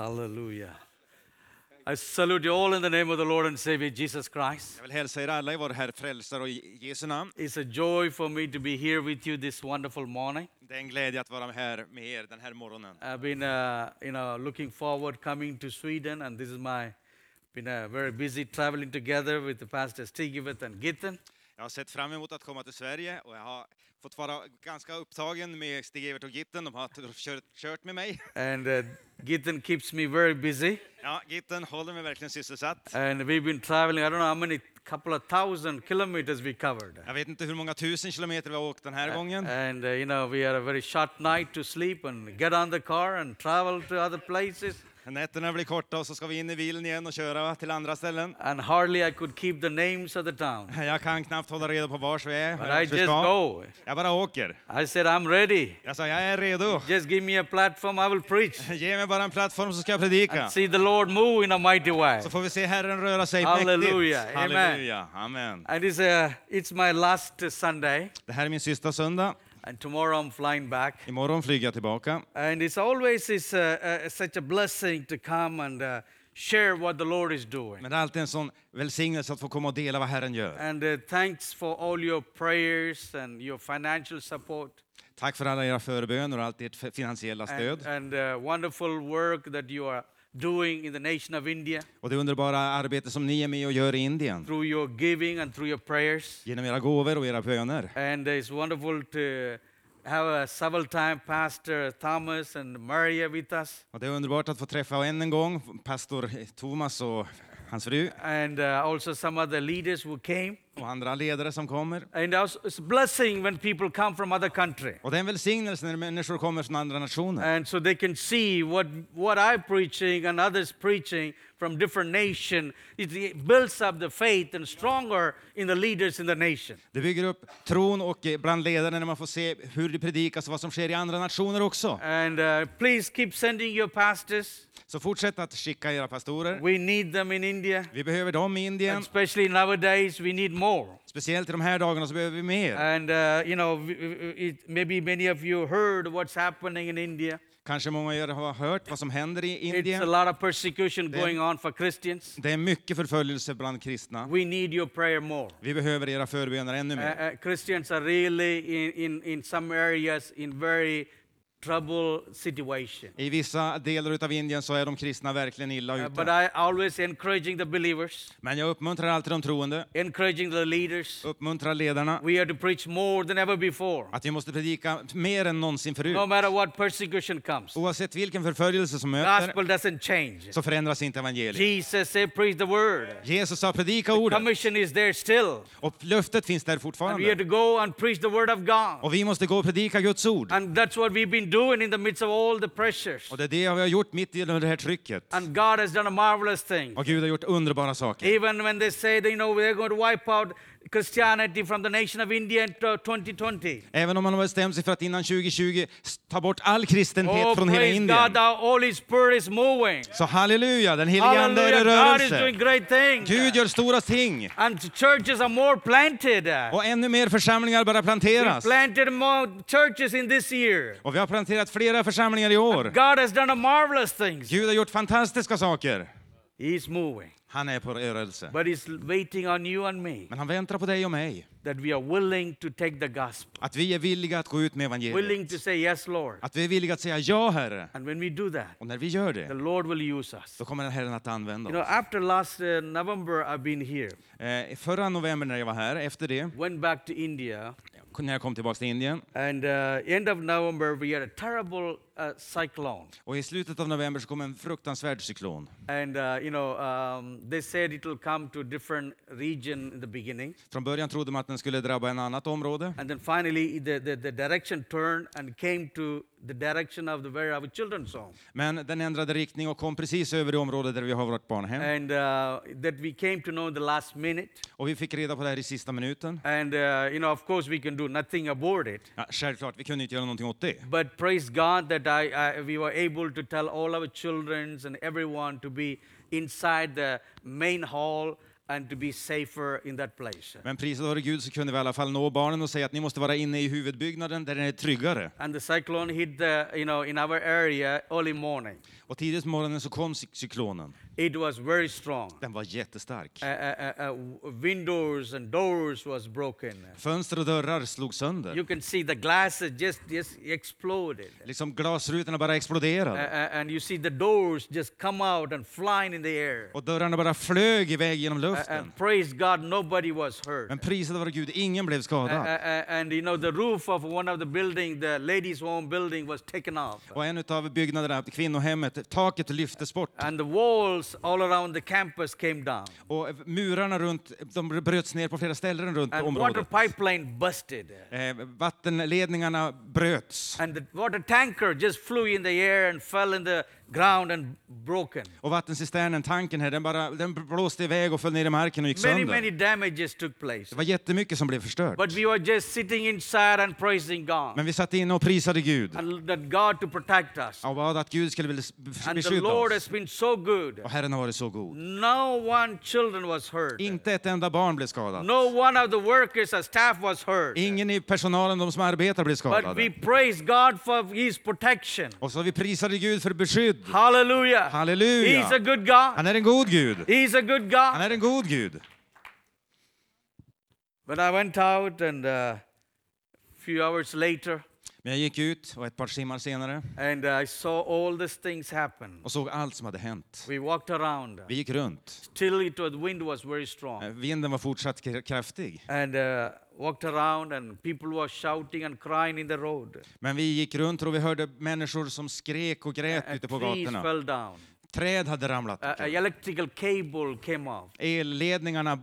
Hallelujah. I salute you all in the name of the Lord and Savior Jesus Christ. Jag vill hälsa er alla i vår Herre Frälsare och Jesu namn. It's a joy for me to be here with you this wonderful morning. Det är en glädje att vara här med er den här morgonen. I've been, uh, you know, looking forward coming to Sweden, and this is my been uh, very busy traveling together with the pastors Stigiveth and Gitten. Jag har sett fram emot att komma till Sverige och jag har fått vara ganska upptagen med Stig-Evert och Gitten. De har kört, kört med mig. And uh, Gitten keeps me very busy. Ja, Gitten håller mig verkligen sysselsatt. And we've been traveling, I don't know how many, couple of thousand kilometers we covered. Jag vet inte hur många tusen kilometer vi har åkt den här gången. And uh, you know, we had a very short night to sleep and get on the car and travel to other places. Nätterna blir korta och så ska vi in i bilen igen och köra till andra ställen. And hardly I could keep the names of the town. Jag kan knappt hålla reda på vars vi är. But I just ska. go. Jag bara åker. I said, I'm ready. Jag sa, jag är redo. Just give me a platform, I will preach. Ge mig bara en plattform så ska jag predika. And see the Lord move in a mighty way. Så får vi se Herren röra sig Halleluja. mäktigt. Amen. Halleluja. Amen. And it's, uh, it's my last Sunday. Det här är min sista söndag. And tomorrow I'm flying back. Imorgon flyger jag tillbaka. And it's always is, uh, uh, such a blessing to come and uh, share what the Lord is doing. Men det är alltid en sån välsignelse att få komma och dela vad Herren gör. And uh, thanks for all your prayers and your financial support Tack för alla era förböner och allt ert finansiella and, stöd. and uh, wonderful work that you are doing in the nation of India Och det underbara arbete som ni är med och gör i Indien. through your giving and through your prayers. Genom era gåvor och era böner. And it's wonderful to have a several time pastor Thomas and Maria with us. Och det är underbart att få träffa än en gång pastor Thomas och hans fru And uh, also some other leaders who came. Och andra ledare som kommer. And also it's a blessing when people come from other country. Och det är en välsignelse när människor kommer från andra nationer. And so they can see what, what I'm preaching and others preaching from different nation. It builds up the faith and stronger in the leaders in the nation. Det bygger upp tron och eh, bland ledarna när man får se hur det predikas och vad som sker i andra nationer också. And uh, please keep sending your pastors. Så fortsätt att skicka era pastorer. We need them in India. Vi behöver dem i Indien. And especially nowadays, we need more. Speciellt i de här dagarna så behöver vi mer. And uh, you know, it, maybe many of you heard what's happening in India. Kanske många av er har hört vad som händer i It's a Indien. lot of persecution going on for Christians. Det är mycket förföljelse bland kristna. We need your prayer more. Vi behöver era förböner ännu Uh, mer. uh, Christians are really in, in, in some areas in very trouble situation. I vissa delar av Indien så är de kristna verkligen illa Uh, but ute. I always encouraging the believers, Men jag uppmuntrar alltid de troende, encouraging the leaders. uppmuntrar ledarna, We have to preach more than ever before, att vi måste predika mer än någonsin no förut. matter what persecution comes. Oavsett vilken förföljelse som möter Gospel doesn't change. så förändras inte evangeliet. Jesus said, preach the word. Jesus sa predika ordet Commission is there still. och löftet finns där And we fortfarande. to go and preach the word of God. Och vi måste gå och predika Guds ord. And that's what we've been doing in the midst of all the pressures. Och det är det vi har gjort mitt i det här trycket. And God has done a marvelous thing. Och Gud har gjort underbara saker. Even when they say that, you know, they're going to wipe out Christianity from the nation of India in 2020. Även om man har bestämt sig för att innan 2020 ta bort all kristenhet Oh, från hela Indien. God, the Holy Spirit is moving. Så halleluja, den helige Ande är i Hallelujah, God is doing rörelse. great things. Gud gör stora ting. And churches are more planted. Och ännu mer församlingar börjar We planteras. planted more churches in this year. Och vi har planterat flera församlingar i år. God has done a marvelous things. Gud har gjort fantastiska saker. He's moving. Han är på rörelse. But he's waiting on you and me Men han väntar på dig och mig. that we are willing to take the gospel, Att vi är villiga att gå ut med willing evangeliet. to say yes, Lord. Att vi är villiga att säga ja, Herre. And when we do that, Och när vi gör the det, Lord will use us. då kommer Herren att You använda know, oss. after last uh, November, I've been here, Eh, förra november när jag var här, efter det, went back to India, när jag kom tillbaka till Indien, and uh, end of November we had a terrible uh, cyclone, och i slutet av november så kom en fruktansvärd cyklon. and uh, you know um, they said it will come to different region in the beginning, Från början trodde man att den skulle drabba en annat område, and then finally the, the, the direction turned and came to the direction of the where our children's home, men den ändrade riktning och kom precis över det område där vi har vårt barnhem. and uh, that we came to know the last minute, Och vi fick reda på det här i sista minuten. and uh, you know of course we can do nothing about it. Ja, självklart, vi kunde inte göra någonting åt det. But praise God that I, I, we were able to tell all our children and everyone to be inside the main hall and to be safer in that place. Men prisad vare Gud så kunde vi i alla fall nå barnen och säga att ni måste vara inne i huvudbyggnaden där den är tryggare. And the cyclone hit the, you know, in our area early morning. Och tidigt på morgonen så kom cy- cyklonen. It was very strong. Den var jättestark. Uh, uh, uh, windows and doors was broken. Fönster och dörrar slog sönder. You can see the glasses just, just exploded. Liksom glasrutorna bara exploderade. and you see the doors just come out and flying in the air. Och dörrarna bara flög iväg genom luften. and praise God, nobody was hurt. Men prisade vare Gud, ingen blev skadad. and you know, the roof of one of the building, the ladies' home building, was taken off. Och en av byggnaderna, kvinnohemmet, taket lyftes bort. And the walls all around the campus came down. Och murarna runt, de bröts ner på flera ställen runt And water området. pipeline busted. Eh, vattenledningarna bröts. And the water tanker just flew in the air and fell in the ground and broken. Och vattencisternen, tanken här, den, bara, den blåste iväg och föll ner i marken och gick Many, sönder. many damages took place. Det var jättemycket som blev förstört. But we were just sitting inside and praising God. Men vi satt inne och prisade Gud. And that God to protect us. Och bad att Gud skulle vilja And the beskydda Lord oss. has been so good. Och Herren har varit så god. No one children was hurt. Inte ett enda barn blev skadat. No one of the workers or staff was hurt. Ingen i personalen, de som arbetar, blev But we skadade. praise God for His protection. Och så vi prisade Gud för beskydd. Hallelujah. Halleluja! He's a good God. Han är en god Gud. He's a good Han God. är en god Gud. But I went out and a few hours later, Men jag gick ut och ett par timmar senare and I saw all these things happen. och såg allt som hade hänt. We walked around. Vi gick runt. Still, it was, wind was very Eh, strong. Vinden var fortsatt kr- kraftig. And uh, walked around, and people were shouting and crying in the road. Men vi gick runt och vi hörde människor som skrek och grät ute på gatorna. fell down. Träd hade ramlat omkull. electrical cable came off. Elledningarna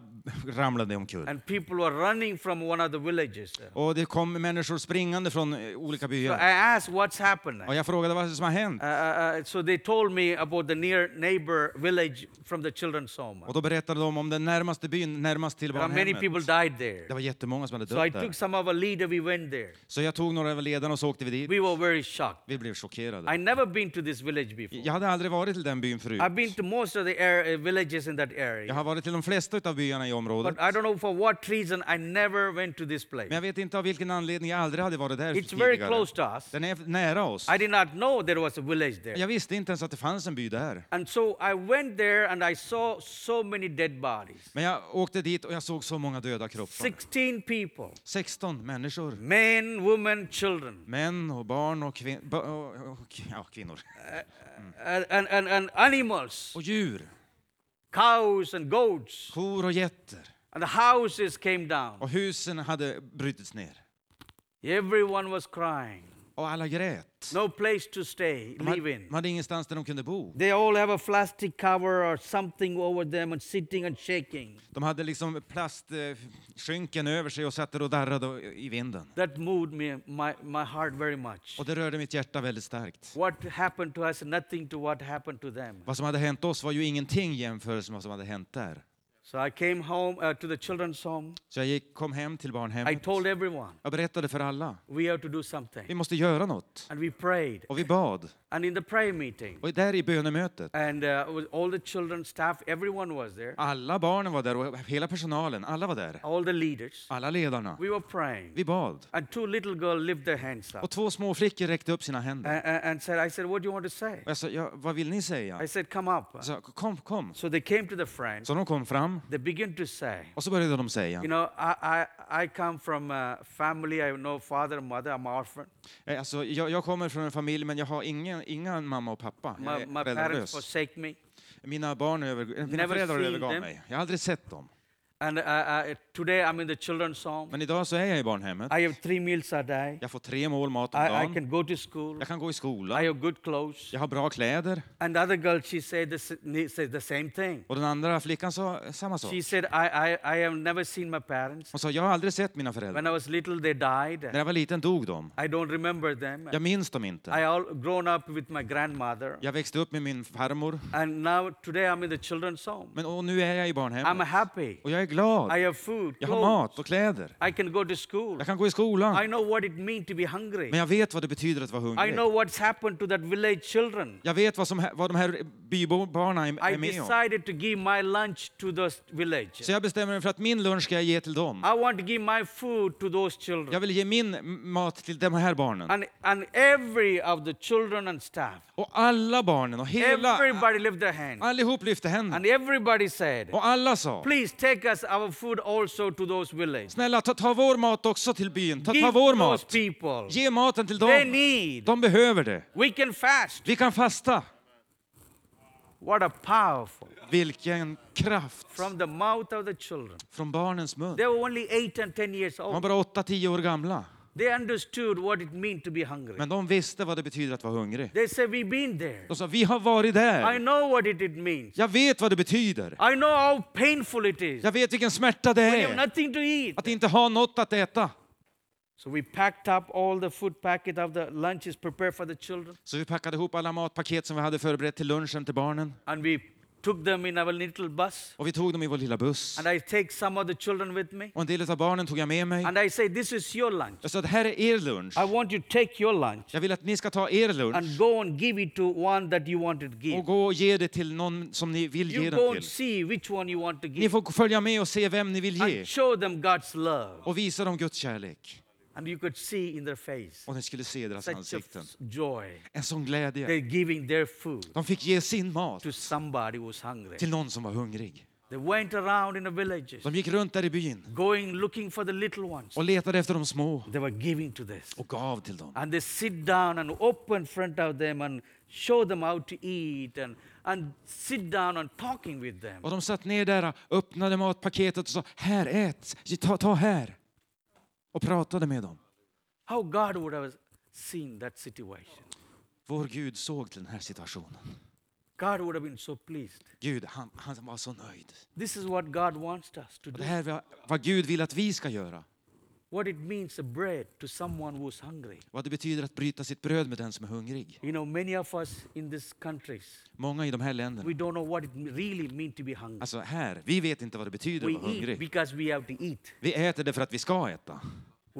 ramlade omkull. And people were running from one of the villages. So Och det kom människor springande från eh, olika I byar. asked, What's happened? Och jag frågade vad som har hänt. Uh, uh, uh, so they told me about the near neighbor village from the children's home. Och då berättade de om den närmaste byn närmast till There are many people barnhemmet. died there. Det var jättemånga som hade So I dött took där. some of our leader, we went there. Så jag tog några av ledarna och så åkte vi dit. We were very shocked. Vi blev chockerade. I never been to this village before. Jag hade aldrig varit till den byn förut. I've been to most of the air, uh, villages in that Jag area. har varit till de flesta av byarna i området. But I don't know for what reason I never went to this Men place. jag vet inte av vilken anledning jag aldrig hade varit där It's very close to us. Den är nära oss. I did not know there was a village there. Jag visste inte ens att det fanns en by där. And so I went there and I saw so many dead bodies. Men jag åkte dit och jag såg så många döda kroppar. 16 people 16 människor. men, women, children. Män och barn och, kvin ba- och, och ja, kvinnor. And, and, and, and animals, Och djur. Cows and goats. Kor och getter. And the houses came down. Och husen hade brutits ner. Everyone was crying. Och alla grät. No place to stay, De hade, live de in. hade ingenstans där de kunde bo. They all have a plastic cover or something over them and sitting and shaking. De hade liksom plastskynken över sig och satt där och darrade i vinden. That moved me, my, my heart very much. Och det rörde mitt hjärta väldigt starkt. What happened to us, nothing to what happened to them. Vad som hade hänt oss var ju ingenting i jämförelse med vad som hade hänt där. So I came home uh, to the children's home. Så jag gick, kom hem till I barnhemmet. told everyone, Jag berättade för alla. we have to do Vi something. måste göra något. And we prayed. Och vi bad. And in the prayer meeting, Och där i bönemötet. and uh, all the children, staff, everyone was there, Alla barnen var där och hela personalen. Alla var där. all the leaders. Alla ledarna. We were praying. Vi bad. And two little girls lifted their hands up Och två små flickor räckte upp sina händer. and, and said, I said, what do you want to say? Och jag sa, ja, vad vill ni säga? I said, come up. Sa, kom, kom. So they came to the friend. Så de kom fram They began to say, och så började de säga. you know, I, I, I come from a family, I have no father, mother, I'm orphan. Eh, Alltså, jag, jag kommer från en familj men jag har ingen, ingen mamma och pappa. My, my parents forsake me. Mina, barn över, mina Never föräldrar övergav them. mig. Jag har aldrig sett dem. And uh, uh, today I'm in the children's home. Men idag så är jag i barnhemmet. I have three meals a day. Jag får tre mål mat om I, I dagen. can go to school. Jag kan gå i I skola. have good clothes. Jag har bra kläder. And the other girl, she said the, said the same thing. Och den andra flickan sa samma sak. She said, I, I, I have never seen my parents. Hon sa, jag har aldrig sett mina föräldrar. When I was little, they died. När jag var liten dog de. I don't remember them. Jag minns dem inte. I all grown up with my grandmother. Jag växte upp med min farmor. And now today I'm in the children's home. Men och nu är jag i I'm barnhemmet. happy. Och jag är glad. I have food, Jag har mat och kläder. I can go to school. Jag kan gå i skolan. I know what it means to be hungry. Men jag vet vad det betyder att vara I hungrig. know what's happened to that village children. Jag vet vad, som, vad de här bybarnen är, I är med om. decided to give my lunch to those village. Så jag bestämmer mig för att min lunch ska jag ge till dem. I want to give my food to those children. Jag vill ge min mat till de här barnen. And, and every of the children and staff, Och alla barnen och hela, everybody lifted their hand. allihop lyfte händerna. And everybody said, Och alla sa, please take us our food also to those villages. snälla ta, ta vår mat också till byn. Ta, ta Give vår mat. people. Ge maten till They dem. need. De behöver det. We can fast. Vi kan fasta. What a powerful. Vilken kraft From the mouth of the children. från barnens mun. They were only 8 and 10 years De var old. bara 8-10 år gamla. They understood what it meant to be hungry. Men de visste vad det betyder att vara hungrig. They said, We've been there. De sa, vi har varit I där. know what it, it means. Jag vet vad det betyder. I know how painful it is. Jag vet vilken smärta det When you have är. nothing to eat. Att inte ha något att äta. So we packed up all the food packet of the lunches prepared for the children. Så vi packade ihop alla matpaket som vi hade förberett till lunchen till barnen. And we took them in our little bus. Och vi tog dem i vår lilla buss. And I take some of the children with me. Och en del av barnen tog jag med mig. And I say, This is your lunch. Jag sa, det här är er lunch. I want you to take your lunch Jag vill att ni ska ta er and lunch go and give it to one that you want to give. och gå och ge det till någon som ni vill ge You den go and till. see which one you want to Ni give får följa med och se vem ni vill ge and show them God's love. och visa dem Guds kärlek. And you could see in their face Och ni skulle se deras ansikten. joy. En sån glädje. They're giving their food De fick ge sin mat to somebody who's hungry. till någon som var hungrig. They went around in the villages, De gick runt där i byn going looking for the little ones. och letade efter de små They were giving to this. och gav till dem. And they sit down and open front of them and show them how to eat and, and sit down and talking with them. Och de satt ner där, öppnade matpaketet och sa här ät, ta, ta här. Och pratade med dem. How God would have seen that situation. Vår Gud såg till den här situationen. God would have been so pleased. Gud, han, han var så nöjd. This is what God wants us to Och do. det här är vad Gud vill att vi ska göra. What it means a bread to someone who's hungry. Vad det betyder att bryta sitt bröd med den som är hungrig. You know, many of us in these countries, Många i de här länderna, we don't know what it really means to be hungry. alltså här, vi vet inte vad det betyder We att vara eat hungrig. because we have to eat. Vi äter det för att vi ska äta.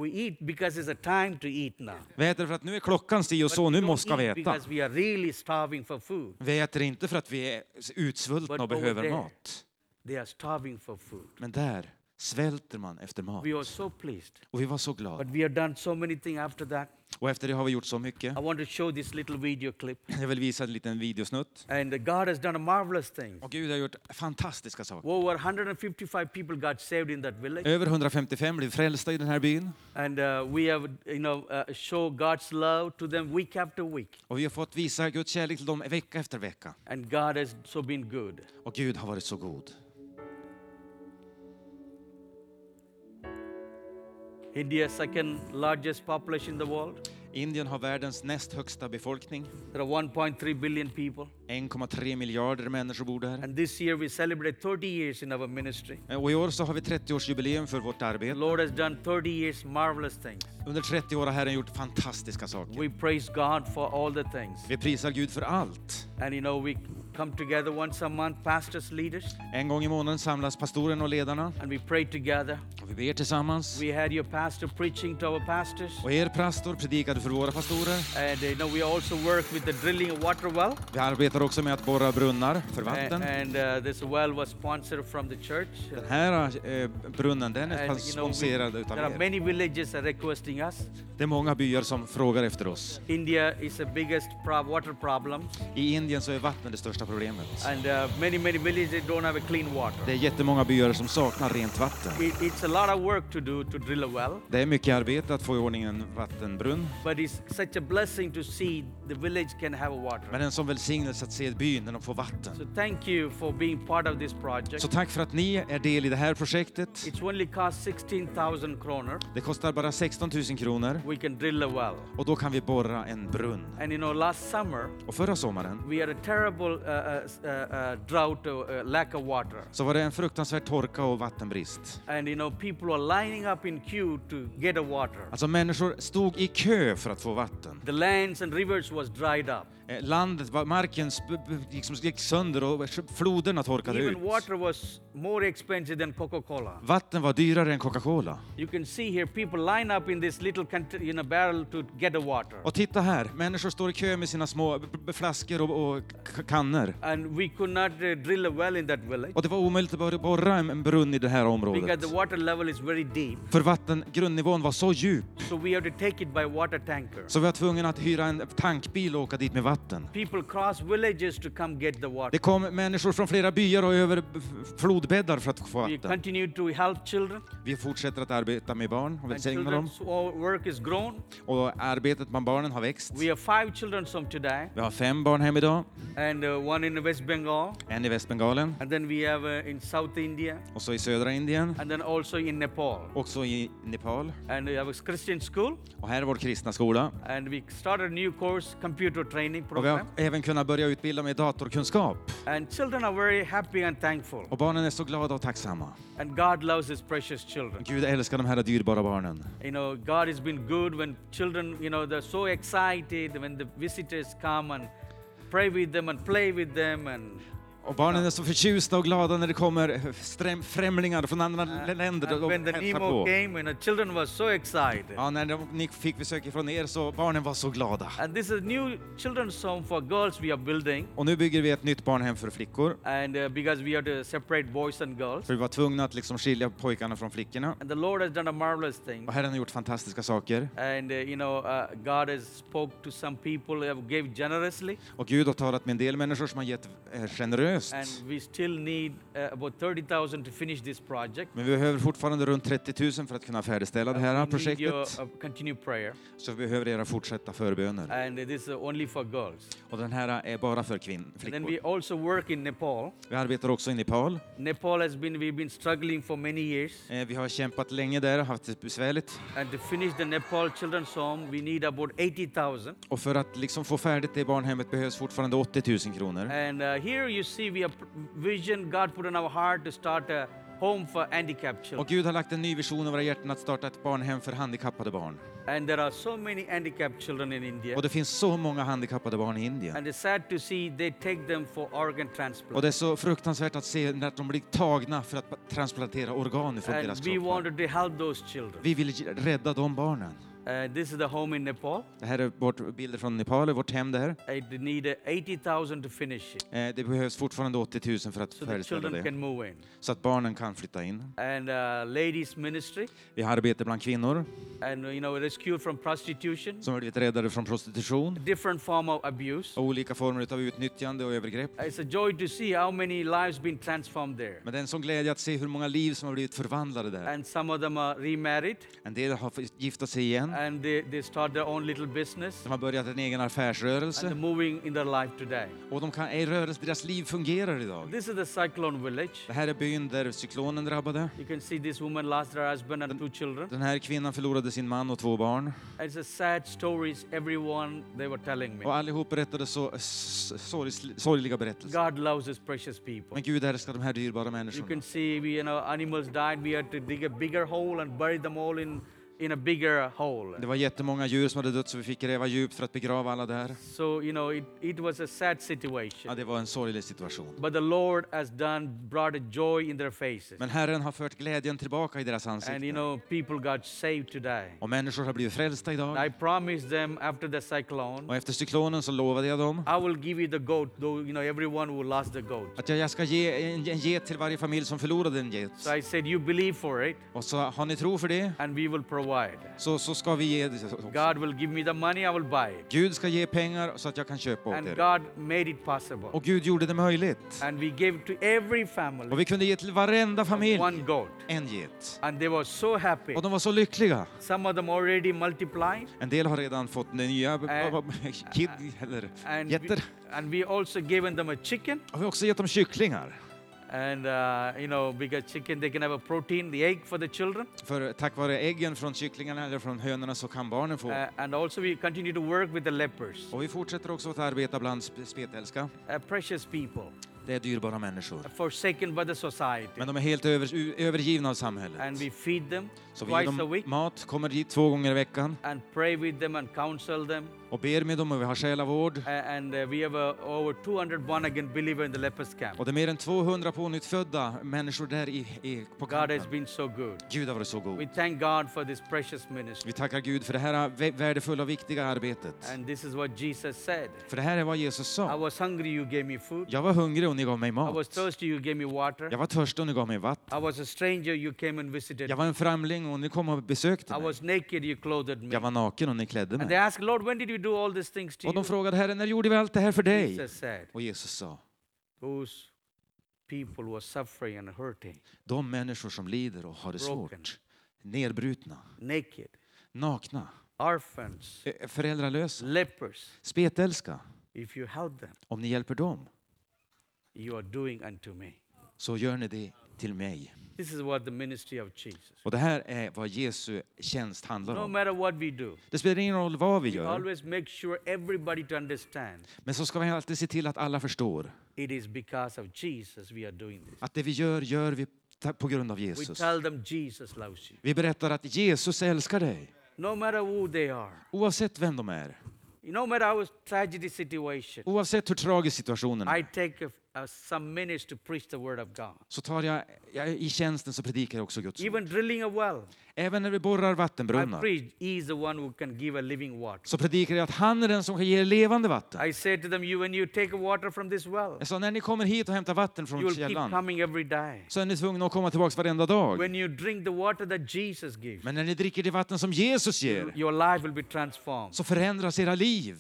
We eat because it's a time to eat now. Vi äter för att nu är klockan si och så, nu måste vi äta. because we are really starving for food. Vi äter inte för att vi är utsvultna och behöver there- mat. They are starving for food. Men där svälter man efter mat. We are so pleased. Och vi var så glada. But we have done so many things after that. Och efter det har vi gjort så mycket. I want to show this little video clip. Jag vill visa en liten videosnutt. And God has done a marvelous thing. Och Gud har gjort fantastiska saker. Over 155 people got saved in that village. Över 155 blev frälsta i den här byn. And uh, we have, you know, uh, show God's love to them week after week. Och vi har fått visa Guds kärlek till dem vecka efter vecka. And God has so been good. Och Gud har varit så god. India, second largest population in the world. Indien har världens näst högsta befolkning. There are 1.3 billion people. 1,3 miljarder människor bor där. And this year we celebrate 30 years in our ministry. Och i år så har vi 30-årsjubileum för vårt The arbete. Lord has done 30 years marvelous things. Under 30 år har Herren gjort fantastiska saker. We praise God for all the things. Vi prisar Gud för allt. And you know, we come together once a month, pastors, leaders, En gång i månaden samlas pastoren och ledarna and we pray together. och vi ber tillsammans. We had your pastor preaching to our pastors. Och er pastor predikade för våra pastorer. And you know, we also work with the drilling of water well. Vi arbetar också med att borra brunnar för And, vatten. and uh, this well was sponsored from the church. Den här eh, brunnen den är And, you know, we- sponsrad utav there are er. many villages are requesting us. Det är många byar som frågar efter oss. India is the biggest water problem, I Indien så är vatten det största problemet. and uh, many many villages don't have a clean water. Det är jättemånga byar som saknar rent vatten. It, it's a lot of work to do to drill a well, Det är mycket arbete att få i ordning en vattenbrunn. but it's such a blessing to see the village can have water. Men en sån välsignelse att se byn när de får vatten. So thank you for being part of this project. Så tack för att ni är del i det här projektet. It's only cost 16,000 kroner. Det kostar bara 16 000 kronor We can drill a well. och då kan vi borra en brunn. And you know, last summer Och förra sommaren we had a terrible uh, uh, uh, drought, uh, uh, lack of water. så var det en fruktansvärd torka och vattenbrist. And you know, people were lining up in queue to get a water. Alltså människor stod i kö för att få vatten. The lands and rivers was dried up. Eh, Landet, marken liksom gick sönder och floderna torkade ut. Even water was more expensive than Coca-Cola. Vatten var dyrare än Coca-Cola. You can see here people line up in this little you know, barrel to get the water. Och titta här, människor står i kö med sina små flaskor och, och kannor. And we could not uh, drill a well in that village Och det var omöjligt att borra en brunn i det här because området. the water level is very deep. För vatten, grundnivån var så djup, So we have to take it by water tanker. så vi var tvungna att hyra en tankbil och åka dit med vatten. The Det kom människor från flera byar och över flodbäddar för att få vatten. Vi fortsätter att arbeta med barn och välsigna dem. Och arbetet med barnen har växt. Vi har fem barn hem idag, uh, en i Västbengalen, uh, och så i södra Indien, Nepal. också i Nepal. Och här är vår kristna skola. and we started a new course, computer training Och vi har program. även kunnat börja utbilda med datorkunskap. And children are very happy and thankful. Och barnen är så glada och tacksamma. And God loves His precious children. Gud älskar de här dyrbara barnen. You know, God has been good when children, you know, they're so excited when the visitors come and pray with them and play with them and Och barnen är så förtjusta och glada när det kommer främlingar från andra länder And och when the Nemo på. came, you know, children were so excited. Ja, när de, ni fick besök ifrån er så barnen var så glada. And this is new children's home for girls we are building. Och nu bygger vi ett nytt barnhem för flickor. And uh, because we have to separate boys and girls. För vi var tvungna att liksom skilja pojkarna från flickorna. And the Lord has done a marvelous thing. Och Herren har gjort fantastiska saker. And uh, you know, uh, God has spoke to some people who have gave generously. Och Gud har talat med en del människor som har gett eh, generöst. And we still need uh, about 30,000 to finish this project. Men vi behöver fortfarande runt 30 000 för att kunna färdigställa det här we need your projektet. uh, continued prayer. Så vi behöver era fortsatta förböner. And uh, this is only for girls. Och den här är bara för kvinn, And then we flickor. also work in Nepal. Vi arbetar också i Nepal. Nepal has been, we've been struggling for many years. Eh, Vi har kämpat länge där, haft det besvärligt. And to finish the Nepal children's home, we need about 80,000. Och för att liksom få färdigt det barnhemmet behövs fortfarande 80 000 kronor. And uh, here you see have pr- vision God put in our heart to start a home for handicapped Och children. Gud har lagt en ny vision i våra hjärtan att starta ett barnhem för handikappade barn. And there are so many handicapped children in India. Och det finns så många handikappade barn i Indien. And it's sad to see they take them for organ Och transplant. det är så fruktansvärt att se när de blir tagna för att transplantera organ från deras And we kroppar. wanted to help those children. Vi vill rädda de barnen. Uh, this is the home in Nepal. Det här är vårt bilder från Nepal, vårt hem där. It need uh, 80,000 to finish it. Eh, Det behövs fortfarande 80 000 för att So färdigställa det. can move in. Så att barnen kan flytta in. And uh, ladies ministry. Vi har arbete bland kvinnor And uh, you know, rescue from prostitution. som har blivit räddade från prostitution Different form of abuse. och olika former av utnyttjande och övergrepp. It's a joy to see how many lives been transformed there. Men det är en sån glädje att se hur många liv som har blivit förvandlade där. And some of them are remarried En del har gifta sig igen. And they, they start their own little business De har börjat en egen and they're affärsrörelse moving in their life today. och de kan, rörelse, deras liv fungerar idag. This is the cyclone village. Det här är byn där cyklonen drabbade. You can see this woman lost her husband and two children. Den här kvinnan förlorade sin man och två barn. It's a sad stories everyone they were telling me. Och allihop berättade så sorgliga berättelser. God loves his precious people. Men Gud älskar de här dyrbara You människorna. can see we, you know animals died. We had to dig a bigger hole and bury them all in in a bigger hole. Det var jättemånga djur som hade dött så vi fick gräva djupt för att begrava alla där. So you know it, it was a sad Ja, situation. det var en sorglig situation. But the Lord has done brought a joy in their faces. Men Herren har fört glädjen tillbaka i deras And you ansikten. know, people got saved today. Och människor har blivit frälsta idag. I promised them after the cyclone, Och efter cyklonen så lovade jag dem I will give you the goat, though you know everyone who lost the goat. att jag jag ska ge en, en get till varje familj som förlorade en get. So I said, you believe for it, Och så har ni tro för det, and we will provide. Så, så ska vi ge det. också. God will give me the money, I will buy it. Gud ska ge pengar så att jag kan köpa åt And er. God made it possible. Och Gud gjorde det möjligt. And we gave to every Och family vi kunde ge till varenda familj one goat. en get. And they were so happy. Och de var så lyckliga. Some of them already multiplied. En del har redan fått nya Äh, kid, eller getter. and we also given them a chicken. Och vi har också gett dem kycklingar. And uh, you know, because chicken they can have a protein, the egg for the children. För tack vare äggen från kycklingarna eller från hönorna så kan barnen få. Uh, and also we continue to work with the lepers, Och vi fortsätter också att arbeta bland sp- spetälska. uh, precious people, Det är dyrbara människor. forsaken by the society. Men de är helt över, övergivna av samhället. And we feed them Så vi ger dem mat, kommer dit två gånger i veckan and pray with them and counsel them och ber med dem och vi har själavård. And uh, we have uh, over 200 born again believers in the lepers camp. Och det är mer än 200 pånyttfödda människor där i, i, på God has been so good. Gud har varit så god. We thank God for this precious ministry. Vi tackar Gud för det här vä- värdefulla och viktiga arbetet. And this is what Jesus said. För det här är vad Jesus I sa. was hungry, you gave me food. Jag var hungrig och ni gav mig I was mat. thirsty, you gave me water. Jag var törstig och ni gav mig vatten. I was a stranger, you came and visited. Jag var en främling och ni kom och besökte I mig. was naked, you clothed me. Jag var naken och ni klädde And they mig. asked, Lord, when did you do all these things to Och de you? frågade Herren, när gjorde vi allt det här för dig? Jesus said, Och Jesus sa, those people who are suffering and hurting, de människor som lider och har det Broken. svårt, nedbrutna, naked, nakna, orphans, eh, föräldralösa, lepers, spetälska, if you help them, om ni hjälper dem you are doing unto me. så gör ni det till mig. This is what the ministry of Jesus. Och det här är vad Jesu tjänst handlar No om. matter what we do, Det spelar ingen roll vad vi we gör, always make sure everybody to understand men så ska vi alltid se till att alla förstår it is because of Jesus we are doing this. att det vi gör, gör vi ta- på grund av We Jesus. tell them Jesus loves you. Vi berättar att Jesus älskar dig, No matter who they are, oavsett vem de är, no matter our tragedy situation, oavsett hur tragisk situationen I är. take a, preach God. Så tar jag, jag, i tjänsten så predikar jag också Guds ord. Even drilling a well, Även när vi borrar I vattenbrunnar preach, He is the one who can give a living water. så predikar jag att han är den som kan ge levande vatten. I say to them, you when you take water from this well, Jag sa, när ni kommer hit och hämtar vatten från källan coming every day. så är ni tvungna att komma tillbaka varenda dag. When you drink the water that Jesus gives, Men när ni dricker det vatten som Jesus ger your life will be transformed. så förändras era liv.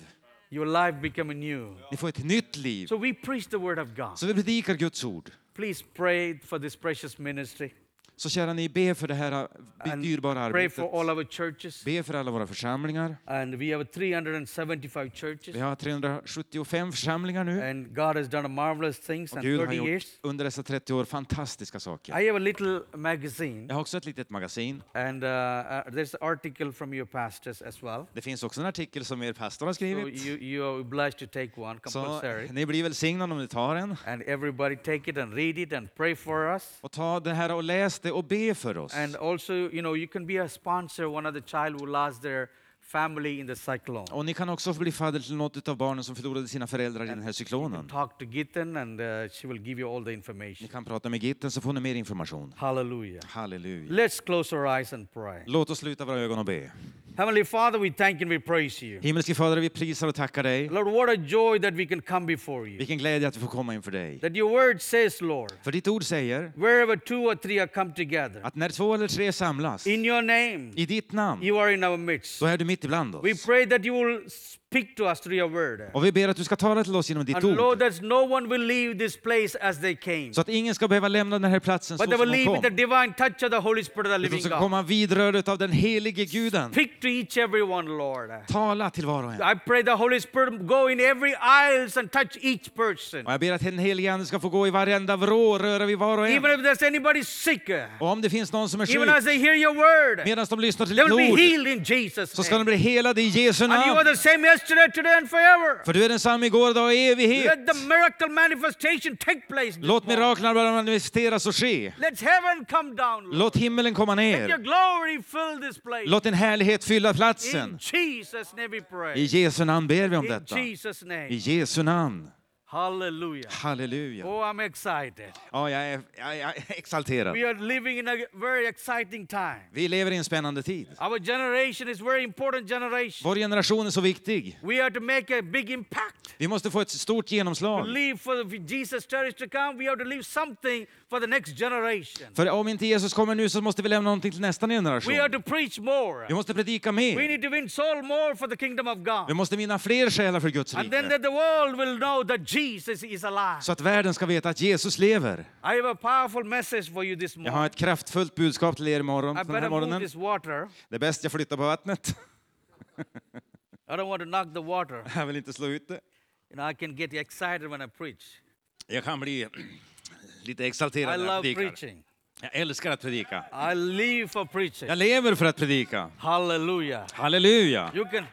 Your life become new. Ni får ett nytt liv. So we preach the word of God. Så vi predikar Guds ord. Please pray for this precious ministry. Så kära ni, be för det här And dyrbara Pray arbetet. for all our churches. Be för alla våra församlingar. And we have 375 churches. Vi har 375 församlingar nu. And God has done marvelous things Och Gud har 30 gjort years. under dessa 30 år fantastiska saker. I have a little magazine, Jag har också ett litet magasin. and uh, uh, there's an article from your pastors as well. Det finns också en artikel som er pastor har So skrivit. you, you are obliged to take one, Så compulsory. ni blir välsignade om ni tar en. And everybody take it and read it and pray for us. Och ta det här och läs det och be för oss. And also, you know, you can be a sponsor, one of the child who lost their family in the cyclone. Och ni kan också bli fadder till något av barnen som förlorade sina föräldrar i den här cyklonen. talk to Gittin and uh, she will give you all the Ni information. kan prata med Gitten så får ni mer information. Hallelujah. Halleluja. Let's close our eyes and pray. Låt oss sluta våra ögon och be. Heavenly Father, we thank and we praise you. Himmelske Fader, vi prisar och tackar dig. Lord, what a joy that we can come before you. Vilken glädje att vi får komma inför dig. That your word says, Lord, För ditt ord säger wherever two or three are come together, att när två eller tre samlas in your name, i ditt namn, you are in our midst. då är du mitt ibland We oss. pray that you will speak to us through your word. Och vi ber att du ska tala till oss genom ditt And Lord, ord. that no one will leave this place as they came, Så att ingen ska behöva lämna den här platsen så but they som de leave with the kom. divine touch of the Holy Spirit of the Utan living ska God. komma vidrörd av den helige guden. Speak to each everyone, Lord. Tala till var och en. I pray the Holy Spirit go in every aisles and touch each person. Och jag ber att den helige Ande ska få gå i varenda vrå röra vid var och Even en. if there's anybody sick, Och om det finns någon som är even sjuk, as they hear your word, medan de lyssnar till they ditt will be ord, healed in Jesus' så ska de name. bli helade i Jesu And you are namn. the same yesterday, today, and forever. För du är densamma igår, idag och i evighet. Let the miracle manifestation take place. Låt miraklerna bara manifesteras och ske. Let heaven come down. Lord. Låt himmelen komma Let your ner. glory fill this place. Låt din härlighet fylla In platsen. Jesus' name we I pray. Jesu namn ber vi om In detta. Jesus' I name. Jesu namn. Hallelujah. Halleluja. Oh, I'm excited. Ja, jag är, jag är exalterad. We are living in a very exciting time. Vi lever i en spännande tid. Our generation is very important generation. Vår generation är så viktig. We have to make a big impact. Vi måste få ett stort To genomslag. live for Jesus church to come, we have to leave something for the next generation. För om inte Jesus kommer nu så måste vi lämna någonting till nästa We have generation. to preach more. Vi måste predika We mer. need to win soul more for the kingdom of Vi God. måste vinna fler själar för Guds And then rike. that the world will know that Jesus is alive. Så att världen ska veta att Jesus lever. I have a powerful message for you this Jag har morning. ett kraftfullt budskap till er imorgon, I den här move this water. Det är bäst jag flyttar på vattnet. I don't want to knock the water. Jag vill inte slå ut det. You know, I can get excited when I preach. Jag kan bli lite I exalterad när jag love predikar. preaching. Jag älskar att predika. I live for preaching. Jag lever för att predika. Hallelujah. Halleluja! You can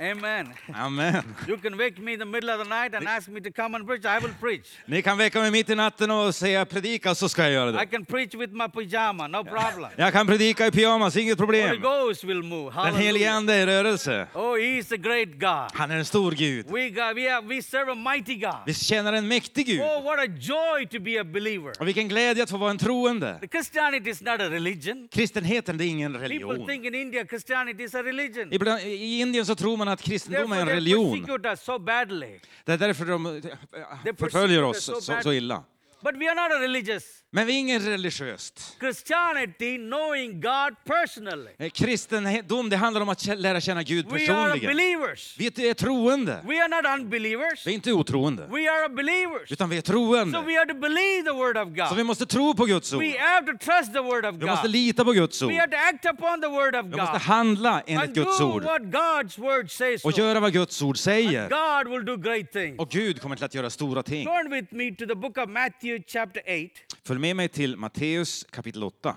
Amen. Amen. You can wake me in the middle of the night and ask me to come and preach. I will preach. Ni kan väcka mig mitt i natten och säga predika så ska jag göra I det. can preach with my pajama, no problem. Jag kan predika i pyjamas, inget Holy problem. Ghost will move. Den helige. Ande är i rörelse. Oh, he is a great God. Han är en stor Gud. We, got, we, have, we serve a mighty God. Vi känner en mäktig Gud. Oh, what a joy to be a believer. Och vilken glädje att få vara en troende. The Christianity is not a religion. Kristenheten är ingen People religion. think in India Christianity is a religion. Ibland, I Indien så tror man att kristendom är en they religion. persecute us so badly. Det är därför de eh, förföljer oss så, så, så illa. But we are not a religious. Men vi är ingen religiöst. Christianity, knowing God personally. Eh, Kristendom det handlar om att lära känna Gud We are personligen. Vi är troende. We are not unbelievers. Vi är inte otroende. We are believers. Utan vi är So troende. we have to believe the word of Så God. vi måste tro på Guds ord. We have to trust the word of Vi måste God. lita på Guds ord. We have to act upon the word of Vi måste God. handla enligt And Guds ord. what God's word says. Och so. göra vad Guds ord säger. God will do great things. Och Gud kommer till att göra stora ting. Turn with me to the book of Matthew, chapter 8. Följ med mig till Matteus kapitel 8.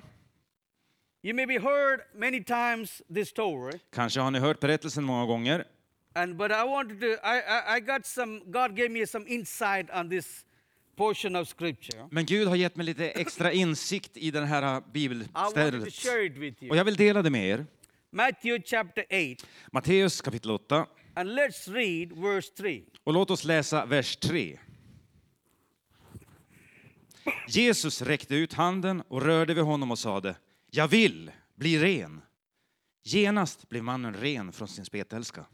You may be heard many times this story, Kanske har ni hört berättelsen många gånger. and but I wanted to. I, I, got some. God gave me some insight on this portion of scripture. Men Gud har gett mig lite extra insikt i den här bibelstället. Och jag vill dela det med er. Matthew chapter 8, Matteus kapitel 8. and let's read verse 3. Och låt oss läsa vers 3. Jesus räckte ut handen och rörde vid honom och sade Jag vill bli ren. Genast blev mannen ren från sin spetälska.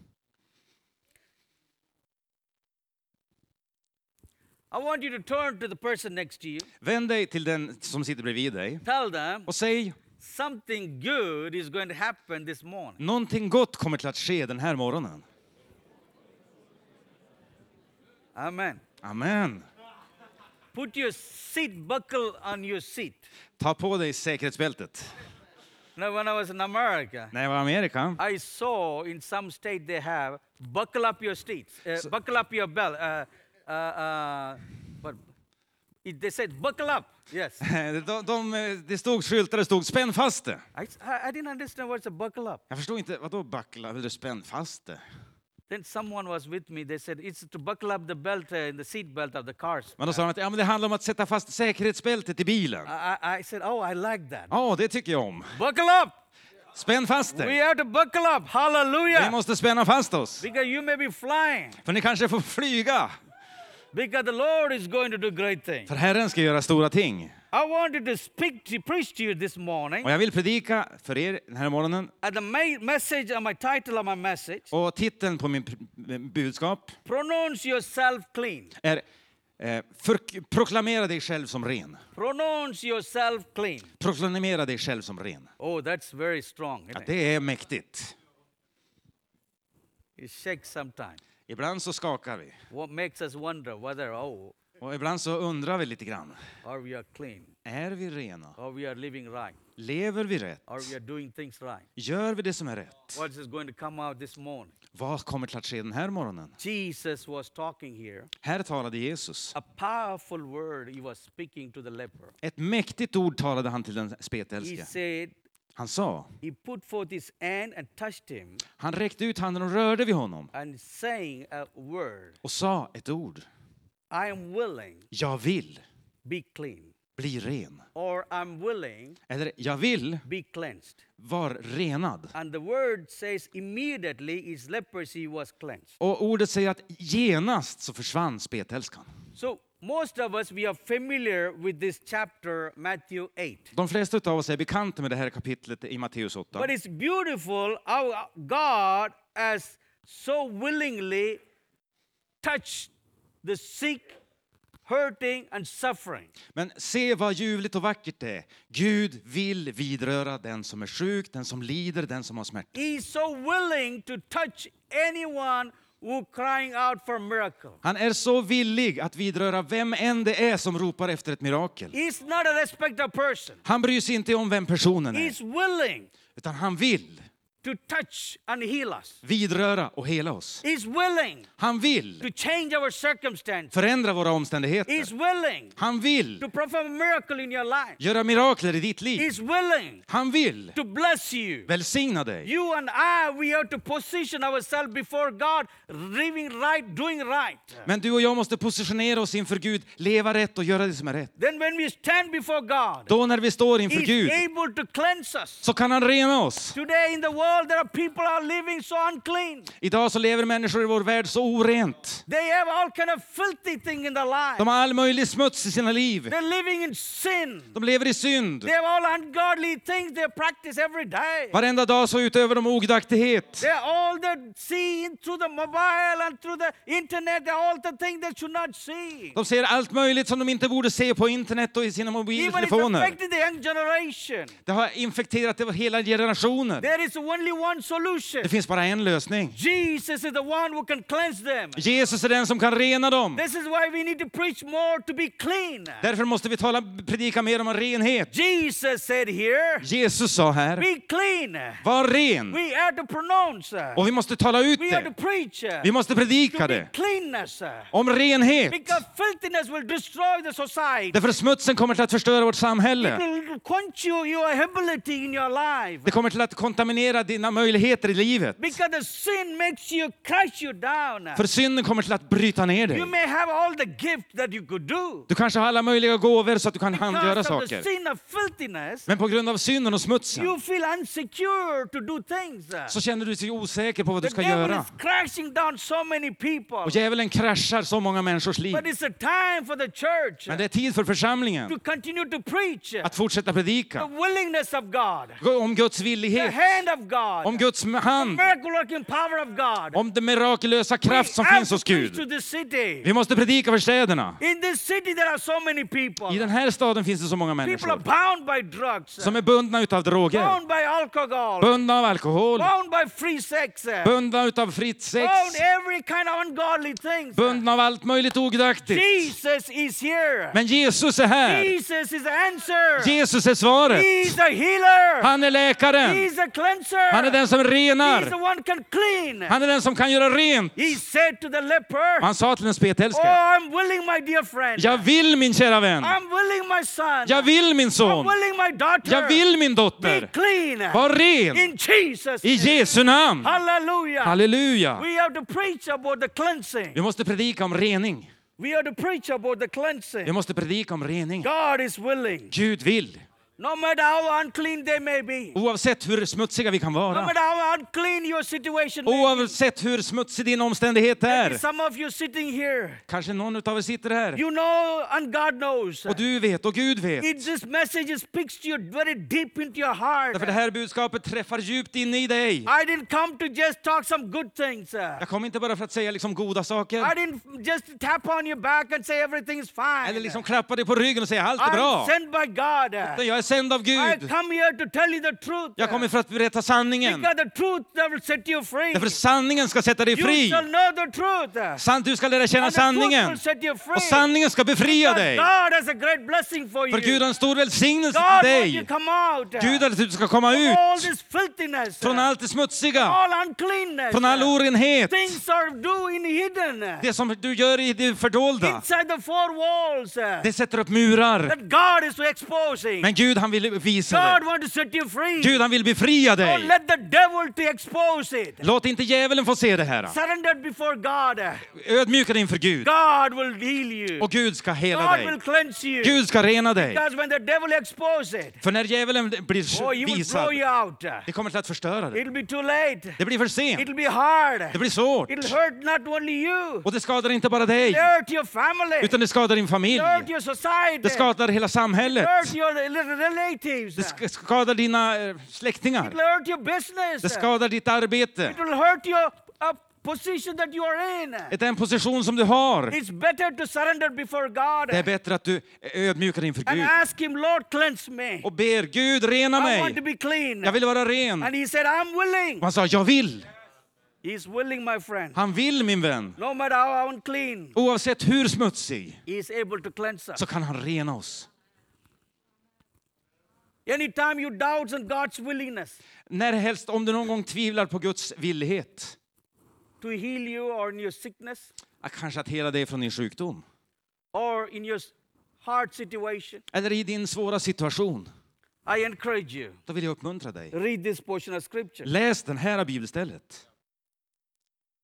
I want you to turn to the person next to you. Vänd dig till den som sitter bredvid dig Tell them och säg something good is going to happen this morning. någonting gott kommer till att ske den här morgonen. Amen. Amen. Put your seat buckle on your seat. Ta på dig säkerhetsbältet. Now, when I was in America, När jag var i Amerika I saw in some state they have buckle up your seats, uh, buckle up your belt. Uh, uh, uh, what? It, they said buckle up. Yes. de, de, det stod skyltar, det stod spänn fast det. I, I didn't understand what's a buckle up. Jag förstod inte, vadå buckla, eller spänn fast det? Then someone was with me. They said it's to buckle up the belt uh, in the seat belt of the cars. Men då sa de att ja, men det handlar om att sätta fast säkerhetsbältet i bilen. I, I, said, oh, I like that. Ja, det tycker jag om. Buckle up. Spänn fast We dig. have to buckle up. Vi Hallelujah. måste spänna fast oss. Because you may be flying. För ni kanske får flyga. Because the Lord is going to do great things. För Herren ska göra stora ting. I wanted to speak to preach to you this morning. Och jag vill predika för er den här morgonen. And the main message of my title of my message, Och titeln på min budskap pronounce yourself clean. är eh, för, Proklamera dig själv som ren. Pronounce yourself clean. Proklamera dig själv som ren. Oh, that's very strong. Ja, det är mäktigt. It shakes sometimes. Ibland så skakar vi. What makes us wonder whether, oh, Och ibland så undrar vi lite grann. are we are clean? Är vi rena? Are we are living right? Lever vi rätt? Are we are doing things right? Gör vi det som är rätt? What is going to come out this morning? Vad kommer att ske den här morgonen? Jesus was talking here. Här talade Jesus. A powerful word he was speaking to the leper. Ett mäktigt ord talade han till den He spetälske. said, Han sa, he put forth his hand and touched him, han räckte ut handen och rörde vid honom and saying a word, och sa ett ord. I am willing, Jag vill be clean. bli ren. Or I'm willing, Eller jag vill be cleansed. vara renad. And the word says immediately his leprosy was cleansed. Och ordet säger att genast så försvann spetälskan. So most of us we are familiar with this chapter Matthew 8. De flesta av oss är bekanta med det här kapitlet i Matteus 8. But it's beautiful how God has so willingly touched the sick, hurting and suffering. Men se vad ljuvligt och vackert det är. Gud vill vidröra den som är sjuk, den som lider, den som har smärta. He's so willing to touch anyone who crying out for a miracle. Han är så villig att vidröra vem än det är som ropar efter ett mirakel. He's not a respecter person. Han bryr sig inte om vem personen är, He's willing utan han vill. To touch and heal us. vidröra och hela oss. He's willing Han vill to change our circumstances. förändra våra He's omständigheter. willing Han vill to perform a miracle in your life. göra mirakler i ditt liv. He's willing Han vill to bless you. välsigna dig. You and I, we have to position ourselves before God, living right, doing right. Men du och jag måste positionera oss inför Gud, leva rätt och göra det som är rätt. Then when we stand before God, Då när vi står inför He's Gud able to cleanse us. så kan han rena oss. Today in the world, there are people are living so unclean. Idag så lever människor i vår värld så orent. They have all kind of filthy thing in their life. De har all möjlig smuts i sina liv. They're living in sin. De lever i synd. They have all ungodly things they practice every day. Varenda dag så utövar de ogudaktighet. They're all the seeing through the mobile and through the internet, they're all the things they should not see. De ser allt möjligt som de inte borde se på internet och i sina Even it's mobiltelefoner. affecting the young generation. Det har infekterat hela generationer. There is only one solution. Det finns bara en lösning. Jesus is the one who can cleanse them. Jesus är den som kan rena dem. This is why we need to preach more to be clean. Därför måste vi tala, predika mer om renhet. Jesus said here, Jesus sa här, be clean. var ren. We have to pronounce. Och vi måste tala ut We have to det. preach. Vi måste To predika be det. cleanness. Om renhet. Because filthiness will destroy the society. Därför smutsen kommer till att förstöra vårt It samhälle. will quench you, your ability in your life. Det kommer till att kontaminera dina möjligheter i livet. Because the sin makes you crush you down. För synden kommer till att bryta ner dig. You may have all the gifts that you could do. Du kanske har alla möjliga gåvor så att du kan handgöra Because the saker. sin of filthiness, Men på grund av synden och smutsen you feel unsecure to do things. så känner du dig osäker på vad du The ska devil göra. is crashing down so many people. Och djävulen kraschar så många människors liv. But it's a time for the church Men det är tid för församlingen to continue to preach att fortsätta the predika willingness of God, om Guds the villighet, hand of God, om Guds hand, om den mirakulösa kraft som finns hos Gud. Vi måste predika för städerna. I den här staden finns det så många människor. som är bundna utav droger, bound by alcohol, bundna av alkohol, bound by free sex, bundna utav fritt sex, bundna av allt möjligt ogudaktigt. Men Jesus är här. Jesus är svaret. Han är läkaren. Han är den som renar. Han är den som kan göra rent. He said to the leper, Han sa till den Oh, spetälska. I'm willing, my dear friend. Jag vill min kära vän. I'm willing, my son. Jag vill min son. willing. Jag vill min Be dotter. clean. Var ren. In Jesus' I. Jesu namn. Halleluja. We have to preach about the cleansing. Vi måste predika om rening. We have to preach about the Vi måste predika om rening. God is willing. Gud vill. No matter how unclean they may be. Oavsett hur smutsiga vi kan No vara. matter how unclean your situation may. Oavsett hur smutsig din omständighet är. Some of you sitting here, Kanske någon av er sitter här. you know and God knows. Och du vet och Gud vet. It, this message speaks to you very deep into your heart. Därför det här budskapet träffar djupt in i dig. I didn't come to just talk some good things. Jag kom inte bara för att säga liksom goda I saker. didn't just tap on your back and say everything is fine. Eller liksom klappa dig på ryggen och säga allt är I'm bra. sent by God. Utan Jag är sänd av I Gud. come here to tell you the truth. Jag kommer för att berätta sanningen. Because the truth that will set you free. Därför sanningen ska sätta dig You fri. shall know the truth. Sant, du ska lära känna sanningen. Och sanningen ska befria dig. God has a great blessing for För. Gud har en stor välsignelse till you dig. to come out. Gud vill att du ska komma ut this filthiness. från allt det smutsiga, all uncleanness. från all orenhet. Things are doing hidden. Det som du gör i det fördolda, Inside the four walls. det sätter upp murar. That God is exposing. Men Gud han vill visa God dig. wants to set you free. Gud han vill befria Don't dig. let the devil to expose it. Låt inte djävulen få se det här. Surrender before God. Ödmjuka dig inför Gud. God will heal you. Och Gud ska hela God will dig. cleanse you. Gud ska rena dig. Because when the devil exposes it, För när djävulen blir oh, will visad, blow you out. det kommer till att förstöra dig. It'll be too late. Det blir för sent. It'll be hard. Det blir svårt. It'll hurt not only you. Och det skadar inte bara dig, It'll hurt your family. utan det skadar din familj. It'll hurt your society. Det skadar hela samhället. It'll hurt your. Det sk- skadar dina eh, släktingar. Det skadar ditt arbete. Hurt your uh, position som du har. Det är bättre att du ödmjukar inför Gud Him, och ber Gud rena mig. Jag vill vara ren. Said. Och han sa, jag vill. He's willing, my friend. Han vill min vän. No matter how unclean, Oavsett hur smutsig så kan han rena oss. Anytime you doubt on God's willingness När helst om du någon gång tvivlar på Guds villighet, to heal you or in your sickness att kanske att hela dig från din sjukdom, or in your hard situation, eller i din svåra situation, I encourage you, då vill jag uppmuntra dig. read this portion of scripture. Läs den här bibelstället.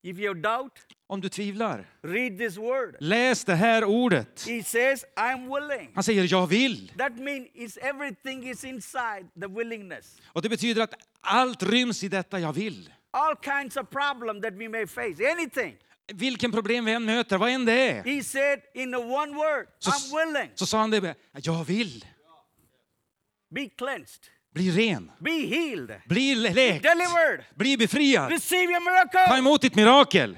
If you doubt, Om du tvivlar, read this word. läs det här ordet. He says, I'm willing. Han säger jag vill. That means everything is inside the willingness. Och det betyder att allt ryms i detta jag vill. All kinds of problem that we may face, anything. Vilken problem vi än möter, vad än det är, He said in the one word, så, I'm willing. så sa han det, jag vill. Be cleansed. Bli ren, Be healed. bli läkt, Delivered. bli befriad. Receive your Ta miracle. emot ditt mirakel.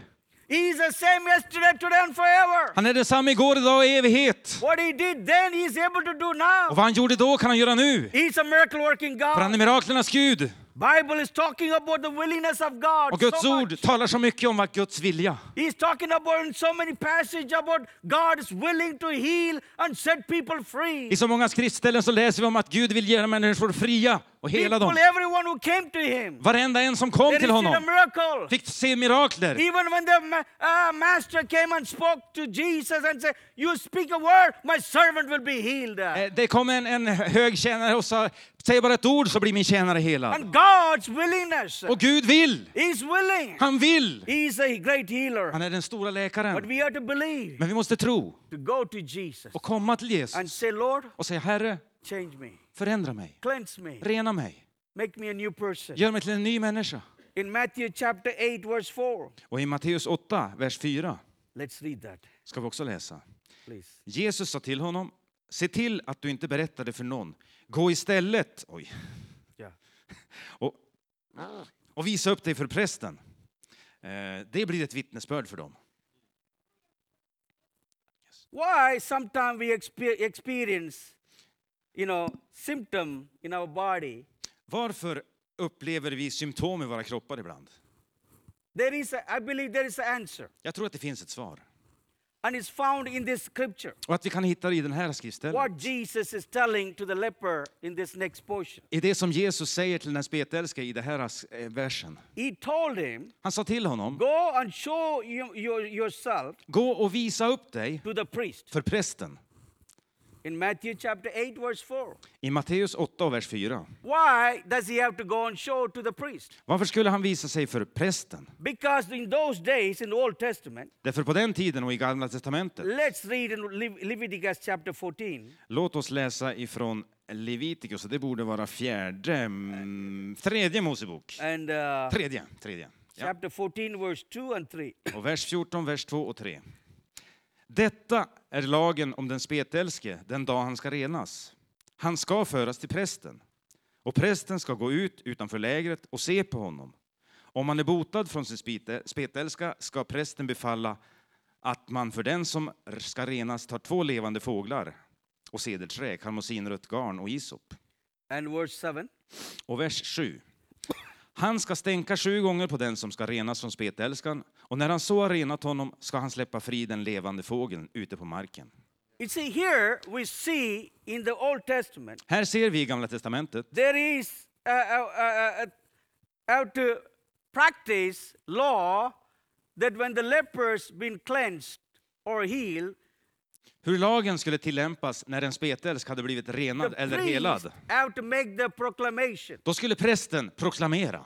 He's the same yesterday, today, and forever. Han är densamma igår, idag och i evighet. What he did then, he's able to do Och now. vad han gjorde då kan han göra nu. He's a miracle working För han är God. miraklernas Gud. Bible is talking about the willingness of God. Och Guds so ord much. talar så mycket om vad Guds vilja. He's talking about in so many passages about God is willing to heal and set people free. I så många skriftställen så läser vi om att Gud vill göra människor fria och hela dem. everyone who came to him, Varenda en som kom till honom fick se mirakler. Even when the uh, master came and spoke to Jesus and said, You speak a word, my servant will be healed. Eh, Det kom en, en hög tjänare och sa, säg bara ett ord så blir min tjänare helad. And God's willingness. Och Gud vill, He's willing. han vill. He's a great healer. Han är den stora But läkaren. we have to believe, Men vi måste tro to go to Jesus och komma till and Jesus say, Lord, och säga, Herre, change me, förändra mig, cleanse me, rena mig, make me a new person. gör mig till en ny människa. In Matthew chapter 8, verse 4, Och i Matteus 8, vers 4 let's read that, ska vi också läsa. please. Jesus sa till honom, se till att du inte berättar det för någon. Gå istället oj, Yeah. och, och visa upp dig för prästen. Eh, Det blir ett vittnesbörd för dem. Why sometimes we expe- experience, you know, symptom in our body. Varför upplever vi symptom i våra kroppar ibland? There is, a, I believe, there is an answer, Jag tror att det finns ett svar. and it's found in this scripture. Och att vi kan hitta det i den här skriftstället. What Jesus is telling to the leper in this next portion. I det som Jesus säger till den spetälske i den här eh, versen. He told him, Han sa till honom, "Go and show you, your, yourself gå och visa upp dig to the priest." för prästen. In Matthew chapter 8, verse 4. I Matteus 8, vers 4. Why does he have to go and show to the priest? Varför skulle han visa sig för prästen? Because in those days in the Old Testament, Därför på den tiden och i Gamla Testamentet, let's read in Lev- Leviticus chapter 14. låt oss läsa ifrån Levitikus, och det borde vara fjärde, mm, tredje Mosebok. And uh, Tredje, tredje. Ja. chapter 14, verse 2 and 3. Och vers 14, vers 2 och 3. Detta är lagen om den spetälske den dag han ska renas. Han ska föras till prästen, och prästen ska gå ut utanför lägret och se på honom. Om han är botad från sin spetälska ska prästen befalla att man för den som ska renas tar två levande fåglar och cederträ, karmosinrött garn och isop. And verse 7. Och vers 7. Han ska stänka sju gånger på den som ska renas från spetälskan, och när han så har renat honom ska han släppa fri den levande fågeln ute på marken. You see, here we see in the Old Testament, Här ser vi i Gamla Testamentet there is uh, uh, uh, uh, how to practice law that when the lepers been cleansed or healed, hur lagen skulle tillämpas när en spetälsk hade blivit renad eller helad. have to make the proclamation. Då skulle prästen proklamera.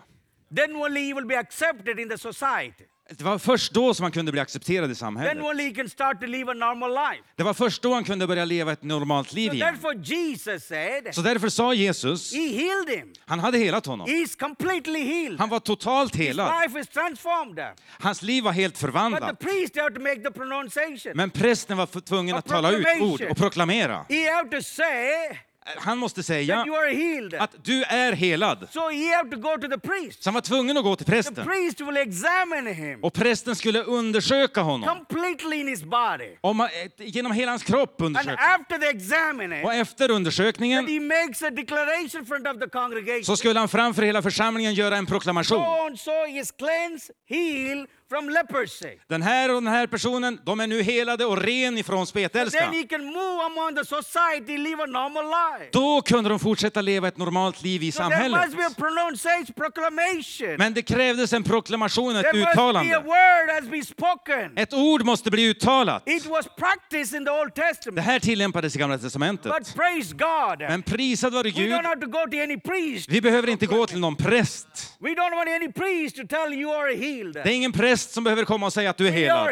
Then only he will be accepted in the society. Det var först då som han kunde bli accepterad i Then samhället. only he can start to live a normal life. Det var först då han kunde börja leva ett normalt liv So igen. therefore Jesus said, Så därför sa Jesus, he healed him. han hade helat honom. He's completely healed. Han var totalt His helad. life is transformed. Hans liv var helt But the förvandlat. priest have to make the pronunciation. Men prästen var tvungen att tala ut ord och proklamera. He have to say Han måste säga you are healed. att du är helad. So he have to go to the priest. Så han var tvungen att gå till The prästen. priest will examine him Och prästen skulle undersöka honom. completely in his body. Om eh, genom hela hans kropp And undersöka. after the examining, Och efter undersökningen he makes a declaration front of the congregation. så skulle han framför hela församlingen göra en So proklamation. and so is cleansed, healed from leprosy. Den här och den här personen, de är nu helade och ren ifrån Then spetälska. he can move among the society, live a normal life. Då kunde de fortsätta leva ett normalt liv i So there samhället. must be a pronunciation, proclamation. Men det krävdes en proklamation, ett there must be a uttalande. word has been spoken. Ett ord måste bli uttalat. It was practiced in the Old Det Testament. här tillämpades i Gamla Testamentet. But praise God. Men prisad vare we Gud, don't have to go to any priest. vi behöver inte gå till någon präst. We don't want any priest to tell you are healed. Det är ingen präst som behöver komma och säga att du är helad.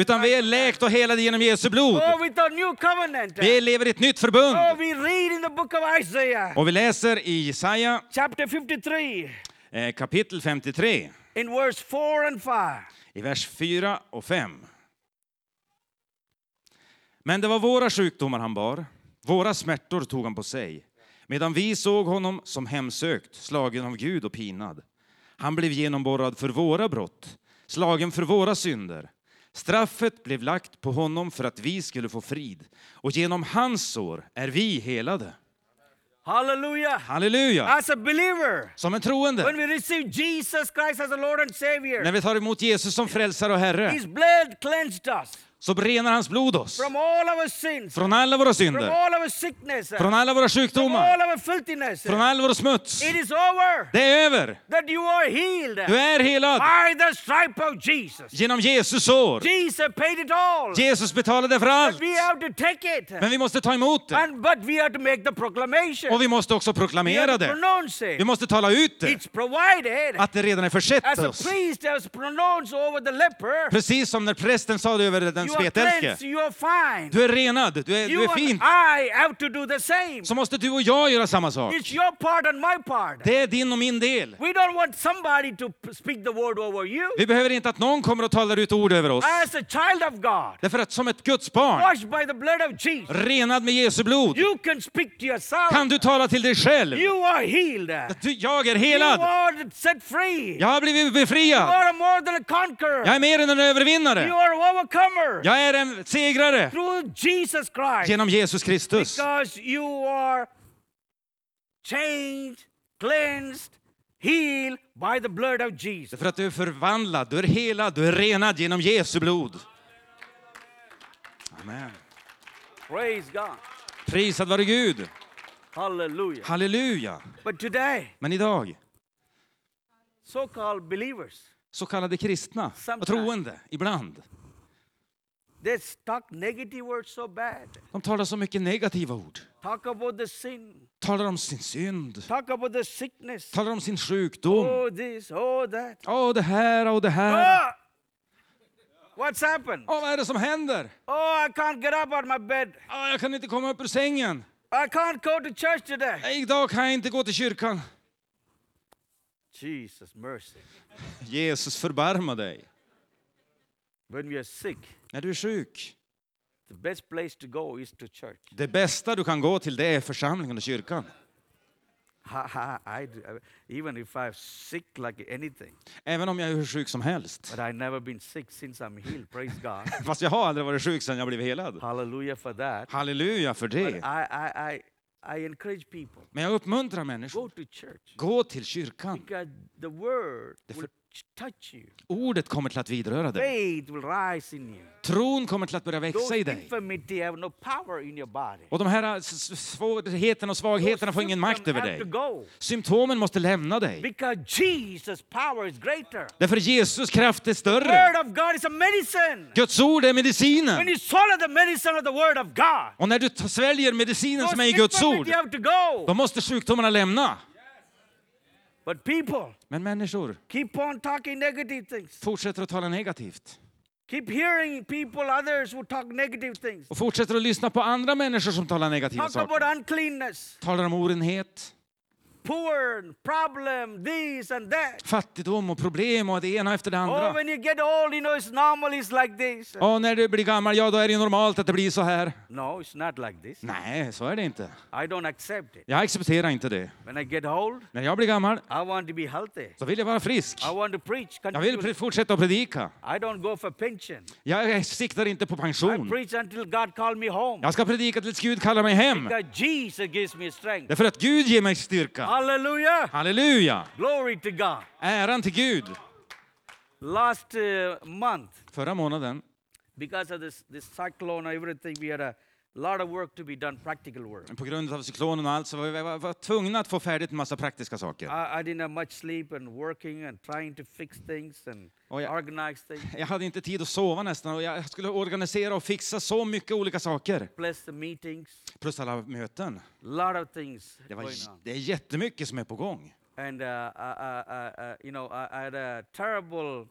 Utan vi är läkt och helade genom Jesu blod. Oh. Vi lever i ett nytt förbund. Oh, Och vi läser i Jesaja chapter 53, eh, kapitel 53, in verse 4 and 5. i vers 4 och 5. Men det var våra sjukdomar han bar, våra smärtor tog han på sig, medan vi såg honom som hemsökt, slagen av Gud och pinad. Han blev genomborrad för våra brott, slagen för våra synder. Straffet blev lagt på honom för att vi skulle få frid, och genom hans sår är vi helade. Hallelujah. Halleluja! As a believer, Som en when troende, we receive Jesus Christ as a Lord and Savior, när vi tar emot Jesus som frälsare och Herre, His blood cleansed us så renar hans blod oss från alla våra synder, från alla våra sjukdomar, från all vår smuts. It is over Det är över. that you are healed Du är helad by the stripe of Jesus. genom Jesus sår. Jesus paid it all. Jesus betalade för allt. We have to take it. Men vi måste ta emot det. But we have to make the proclamation. Och vi måste också proklamera det. Vi måste tala ut det. Att det redan är försett oss. Precis som när prästen sa det över den Spetälske. fine. Du är renad, du är, du är fin. Så måste du och jag göra samma sak. It's your part and my part. Det är din och min del. We don't want somebody to p- speak the word over you. Vi behöver inte att någon kommer och talar ut ord över oss. As a child of God, Därför att som ett Guds barn, renad med Jesu blod, you can speak to yourself. kan du tala till dig själv. Du- Jag är You helad. Jag har blivit You befriad. are more than a conqueror. Jag är mer än en You övervinnare. Jag är en segrare through Jesus Christ. genom Jesus Kristus. Because you are changed, cleansed, healed by the blood of Jesus. Därför att du är förvandlad, du är helad, du är renad genom Jesu blod. Amen. Praise God. Prisad vare Gud. Hallelujah. Halleluja. But today, Men idag, so called believers, så kallade kristna och troende, ibland, they talk negative words so bad. de talar så mycket negativa ord. Talk about the sin, Talar om sin synd, talk about the sickness. talar om sin sjukdom. Oh, this, oh, that. Åh, det här och det här. Ah! What's happened? Åh, vad är det som händer? Oh, I can't get up out my bed. Åh, jag kan inte komma upp ur sängen. I can't go to church today. Nej, idag kan jag inte gå till kyrkan. Jesus, mercy. Jesus, förbarma dig. When we are sick, När du är sjuk, the best place to go is to church. det bästa du kan gå till det är församlingen och kyrkan. I, do- even if I'm sick like anything, Även om jag är hur sjuk som helst. but I've never been sick since I'm healed. Praise God. Fast jag har aldrig varit sjuk sedan jag blev helad. Hallelujah for that. Halleluja för det. I, I, I encourage people Men jag uppmuntrar go människor. to church Gå till kyrkan. because the word will touch you. Ordet kommer till att vidröra dig. Faith will rise in you. Tron kommer till att börja växa Those i dig. infirmity have no power in your body. Och de här s- svårigheterna och svagheterna får ingen makt över dig. Symptomen måste lämna dig. because Jesus' power is greater. Därför Jesus kraft är The större. word of God is a medicine. Guds ord är When medicinen. you swallow the medicine of the word of God, Och när du sväljer medicinen those som är i Guds ord, have to go. då måste sjukdomarna lämna. But people Men människor keep on talking negative things. fortsätter att tala negativt. Keep hearing people, others who talk negative things. Och fortsätter att lyssna på andra människor som talar negativa Talk about saker. uncleanness, Talar om orenhet, poor, problem, this and that. fattigdom och problem och det ena efter det Oh, andra. when you get old, you know, it's normal, it's like this. Och när du blir gammal, ja då är det normalt att det blir så här. No, it's not like this. Nej, så är det inte. I don't accept it. Jag accepterar inte det. When I get old, När jag blir gammal I want to be healthy. så vill jag vara frisk. I want to preach. Jag vill fortsätta att predika. I don't go for pension. Jag siktar inte på I pension. preach until God call me home. Jag ska predika tills Gud kallar mig hem. Because Jesus gives me strength. Därför att Gud ger mig styrka. Hallelujah. Halleluja! Glory to God. Äran till Gud. Last uh, month, Förra månaden, because of this, this cyclone everything, we had a lot of work to be done, practical work. på grund av cyklonen och allt, så var vi var, var tvungna att få färdigt en massa praktiska saker. I, I didn't have much sleep and working and trying to fix things and Oh, yeah. organize things. Jag hade inte tid att sova nästan och jag skulle organisera och fixa så mycket olika saker. Plus the meetings, Plus alla möten. lot of things Det, var, going on. det är jättemycket som är på gång. And uh, uh, uh, uh, you know, I had a terrible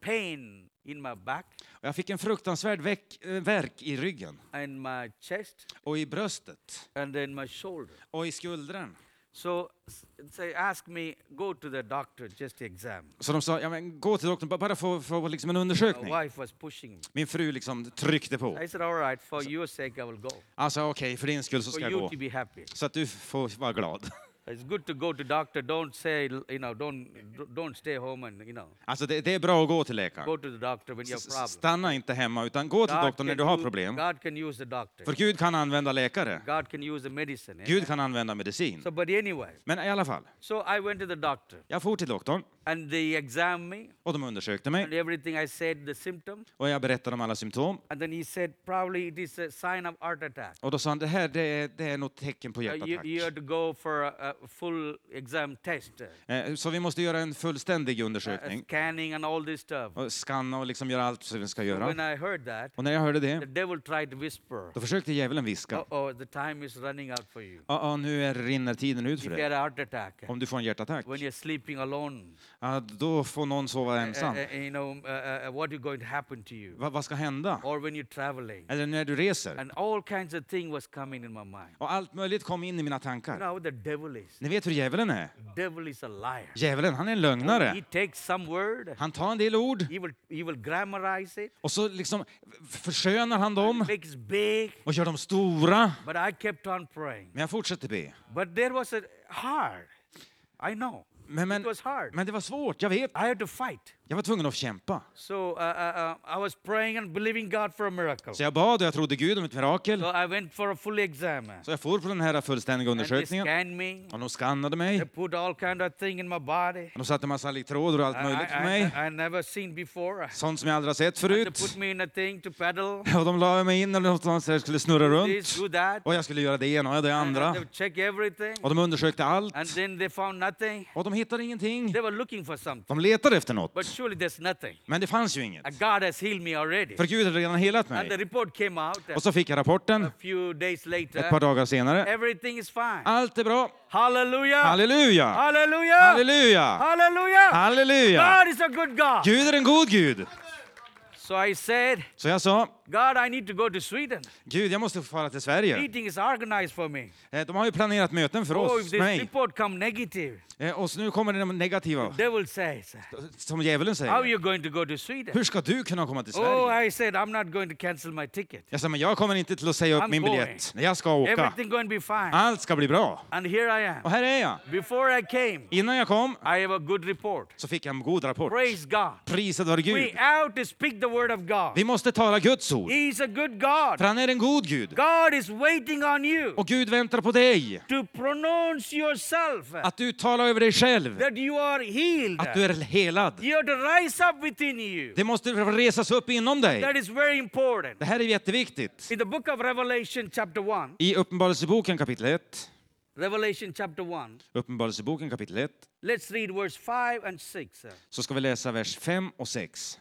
pain in my back Och jag fick en fruktansvärd väck, äh, verk i ryggen and my chest och i bröstet and then my shoulder. och i skuldran. So s- they asked me go to the doctor just exam. Så de sa, ja, men gå till doktorn, ba- bara få, få liksom en My undersökning. wife was pushing me. Min fru liksom tryckte på. I said, all right, for your sake, I will go. Alltså okej, för din skull så For ska jag you gå. to be happy. Så att du får vara glad. It's good to go to doctor. Don't say, you know, don't don't stay home and you know, Alltså det, det är bra att gå till go läkaren. to the doctor when you have problems. Stanna inte hemma, utan gå till God doktorn när du har problem. God can use the doctor. För Gud kan använda läkare. God can use the medicine. eh? Gud kan använda medicin. So, but anyway, Men i alla fall, so I went to the doctor jag for till doktorn and they examined me och de undersökte and mig everything I said, the symptoms. och jag berättade om alla symptom. And then he said, probably it is a sign of heart attack. Och då sa han, det här det är, det är något tecken på Uh, you, you hjärtattack. have to go for a, a full exam test, Eh, Så vi måste göra en fullständig uh, undersökning scanning and all this stuff. och skanna och liksom göra allt som vi ska When göra. I heard that, Och när jag hörde the det, devil tried to whisper, då försökte djävulen viska. oh, the time is running out for you. Ja, ja, nu är, rinner tiden ut If för you dig. a heart attack, Om du får en hjärtattack, when you're sleeping alone, ja, då får någon sova uh, ensam. uh, you know, uh, uh, what is going to happen to you? Va, vad ska hända? Or when you're traveling. Eller när du reser. And all kinds of things was coming in my mind. Och allt möjligt kom in i mina You tankar. know how the devil is. Ni vet hur djävulen är? Devil is a liar. Djävulen, han är en He lögnare. takes some word, Han tar en del ord he will, he will grammarize it, och så liksom förskönar han dem makes big, och gör dem stora. but I kept on praying. Men jag fortsätter be. But there was a hard. I know. Men, men, It was hard. men det var svårt, jag vet. I had to fight. Jag var tvungen att kämpa. So uh, uh, uh, I was praying and believing God for a miracle. Så jag bad och jag trodde Gud om ett mirakel. So I went for a full exam. Så jag for på den här fullständiga And they undersökningen. scanned me. Och de skannade They mig. put all kind of thing in my body. Och de satte massa elektroder och allt I, möjligt I, mig. I, I never seen before. Sånt som jag aldrig har sett They förut. put me in a thing to pedal. Och de la mig in eller någonstans där jag skulle snurra This, runt. do that. Och jag skulle göra det ena och det And andra. They check everything. Och de undersökte allt. And then they found nothing. Och de hittade ingenting. They were looking for something. De letade efter något. But surely there's nothing. Men det fanns ju inget. God has healed me already. För Gud hade redan helat And the mig. report came out Och så fick jag rapporten a few days ett par later. dagar senare. Everything is fine. Allt är bra. Hallelujah! Halleluja! Hallelujah! Halleluja! Hallelujah! Halleluja! God is a good God. Gud är en god Gud. So I said, Så jag sa, God, I need to go to Sweden. Gud, jag måste fara till Sverige. Meeting is organized for me. Eh, De har ju planerat möten för Oh, if oss, this mig. report come negative, Eh, Och så nu kommer det negativa, devil says, som djävulen how säger. you going to go to Sweden? Hur ska du kunna komma till Oh, Sverige? I said, I'm not going to cancel my ticket. Jag sa, men jag kommer inte till att säga upp I'm min going. biljett. Jag ska åka. Everything going to be fine. Allt ska bli bra. And here I Och am. här är jag. Before I came, Innan jag kom I have a good report. så fick jag en god rapport. Praise God. Prisad vare We Gud. out to speak the word of God. Vi måste tala Guds ord. He's a good God. För han är en god Gud. God is waiting on you Och Gud väntar på dig. to pronounce yourself Att du talar över dig själv. that you are healed. Att du är helad. You have to rise up within you. Det måste resas upp inom dig. That is very important. Det här är jätteviktigt. In the book of Revelation, chapter 1, I Uppenbarelseboken kapitel 1. Revelation chapter 1, Uppenbarelseboken kapitel 1. let's read verse 5 and 6. Så ska vi läsa vers 5 och 6.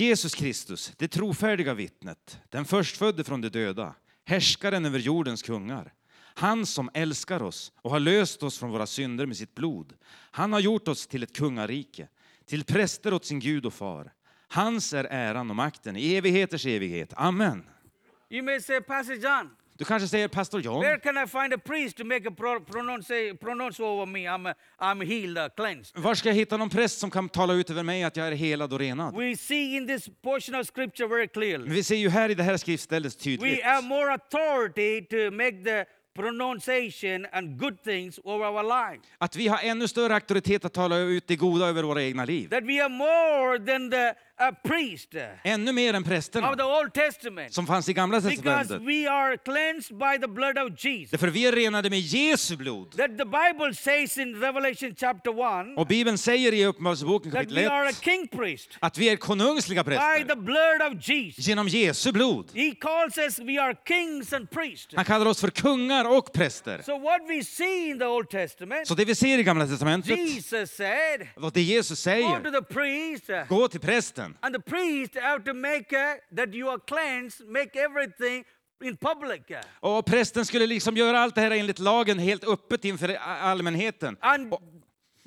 Jesus Kristus, det trofärdiga vittnet, den förstfödde från de döda, härskaren över jordens kungar. Han som älskar oss och har löst oss från våra synder med sitt blod. Han har gjort oss till ett kungarike, till präster åt sin Gud och far. Hans är äran och makten i evigheters evighet. Amen. You may say, Pastor John, du kanske säger pastor where John, can I find a priest to make a pro- pronounce, pronounce over me? I'm, a, I'm healed, uh, cleansed. var ska jag hitta någon präst som kan tala ut över mig att jag är helad och renad? We see in this portion of scripture very clearly. vi ser ju här i det här skriftstället We tydligt have more authority to make the pronunciation and good things over our life. att vi har ännu större auktoritet att tala ut det goda över våra egna liv. That we are more than the a priest ännu mer än prästerna the Old Testament som fanns i Gamla testamentet. we are cleansed by the blood of Jesus. Därför vi är renade med Jesu blod. That the Bible says in Revelation chapter 1 Och Bibeln säger i Uppenbarelseboken that kapitel we are a 1 king priest att vi är konungsliga by the präster blood of Jesus. genom Jesu blod. He calls us, we are kings and priests. Han kallar oss för kungar och präster. So what we see in the Old Testament, Så det vi ser i Gamla testamentet, Jesus said, och det Jesus go to säger, the priest, gå till prästen. And the priest have to make uh, that you are cleansed, make everything in public. Och prästen skulle liksom göra allt det här enligt lagen helt öppet inför allmänheten. And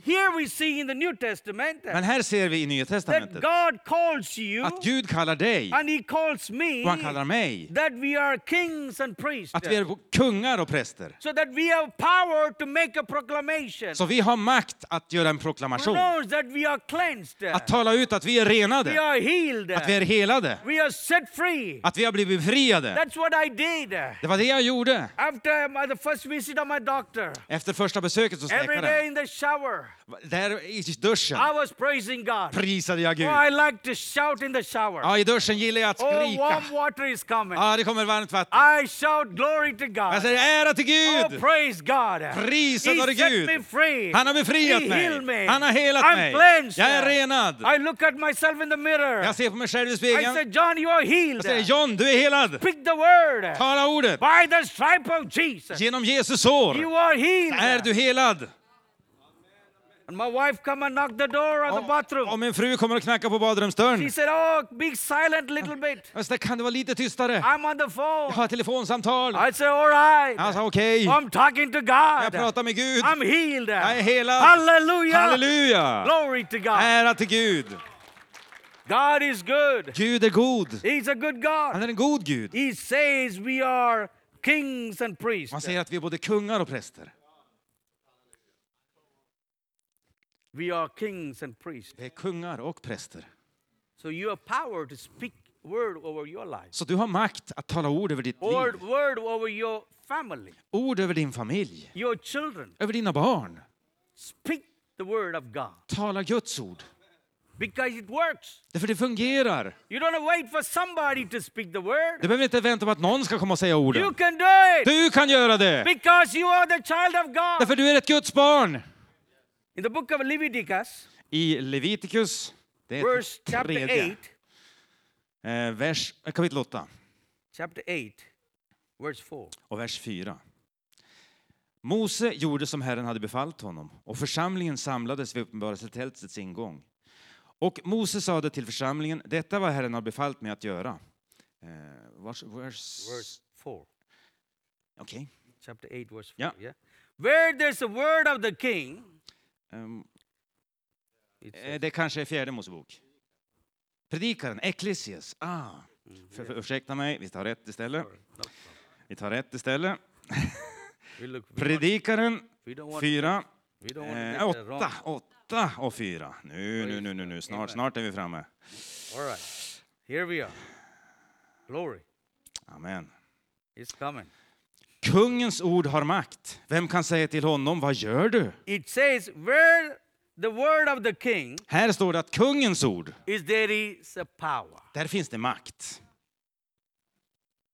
here we see in the New Testament Men här ser vi i Nya that testamentet God calls you att Gud kallar dig and He calls me och han kallar mig that we are kings and priests. att vi är kungar och präster. So that we have power to make a proclamation. Så vi har makt att göra en proklamation, knows that we are cleansed, att tala ut att vi är we renade, are healed, att vi är helade, we are set free. att vi har blivit befriade. That's what I did. Det var det jag gjorde. After my, the first visit of my doctor, Efter första besöket hos every day läkaren, in the shower, där i duschen I was praising God. prisade jag Oh, Gud. I like to shout in the shower. Ja, i duschen gillar jag att Oh, skrika. warm water is coming. Ja, det kommer varmt vatten. I shout glory to Jag God. säger ära till Oh, Gud! praise God. Prisad He vare set Gud. me free. Han har befriat He healed mig. me. Han har helat I'm mig. cleansed. Jag är renad. I look at myself in the mirror. Jag ser på mig själv i I spegeln. said, John, you are healed. Jag säger John, du är helad. Speak the word. Tala ordet. By the stripe of Jesus, Genom Jesus sår you are healed. är du helad. And my wife come and knock the door of the Och bathroom. min fru kommer och knackar på She badrumsdörren. said, oh, be silent little bit. Jag säger, kan du vara lite tystare? I'm on the Jag phone. har ett telefonsamtal. I said, all right. Han sa okej. I'm talking to Jag God. pratar med Gud. I'm healed. Jag är helad. Hallelujah. Halleluja! Glory to God. Ära till Gud. God is good. Gud är god. He's a good Han God. är en god Gud. He says we are kings and priests. Han säger att vi är både kungar och präster. We are kings and priests. Vi är kungar och präster. So you have power to speak word over your life. Så du har makt att tala ord över ditt Word, liv. word over your family, Ord över din familj. your children. Över dina barn. Speak the word of God Tala Guds ord. because it works. Därför det fungerar. You don't wait for somebody to speak the word. Du behöver inte vänta på att någon ska komma och säga You orden. can do it Du kan göra det. because you are the child of God. Därför du är ett Guds barn. In the book of Leviticus, I Levitikus, det är verse chapter tredje, 8, eh, vers, eh, kapitel 8 chapter 8, verse 4. och vers 4. Mose gjorde som Herren hade befallt honom och församlingen samlades vid uppenbarelsetältets ingång. Och Mose sade till församlingen, detta var Herren har befallt mig att göra. Eh, vers, vers, Verse 4. Okej. Chapter 8, verse 4. Yeah. Yeah. Where there's a word of the king, Says, det kanske är fjärde Mosebok. Predikaren, Ecclesias. Ah, för, för, ursäkta mig, vi tar rätt istället. Vi tar rätt istället. Predikaren, we don't want, fyra. we don't want to Eh, get that wrong. åtta, åtta och fyra. Nu, nu, nu, nu, nu. Snart, snart är vi framme. All right. Here we are. Glory Amen. is coming. Kungens ord har makt. Vem kan säga till honom, vad gör du? It says, where the word of the king Här står det att kungens ord, is, there is a power. där finns det makt.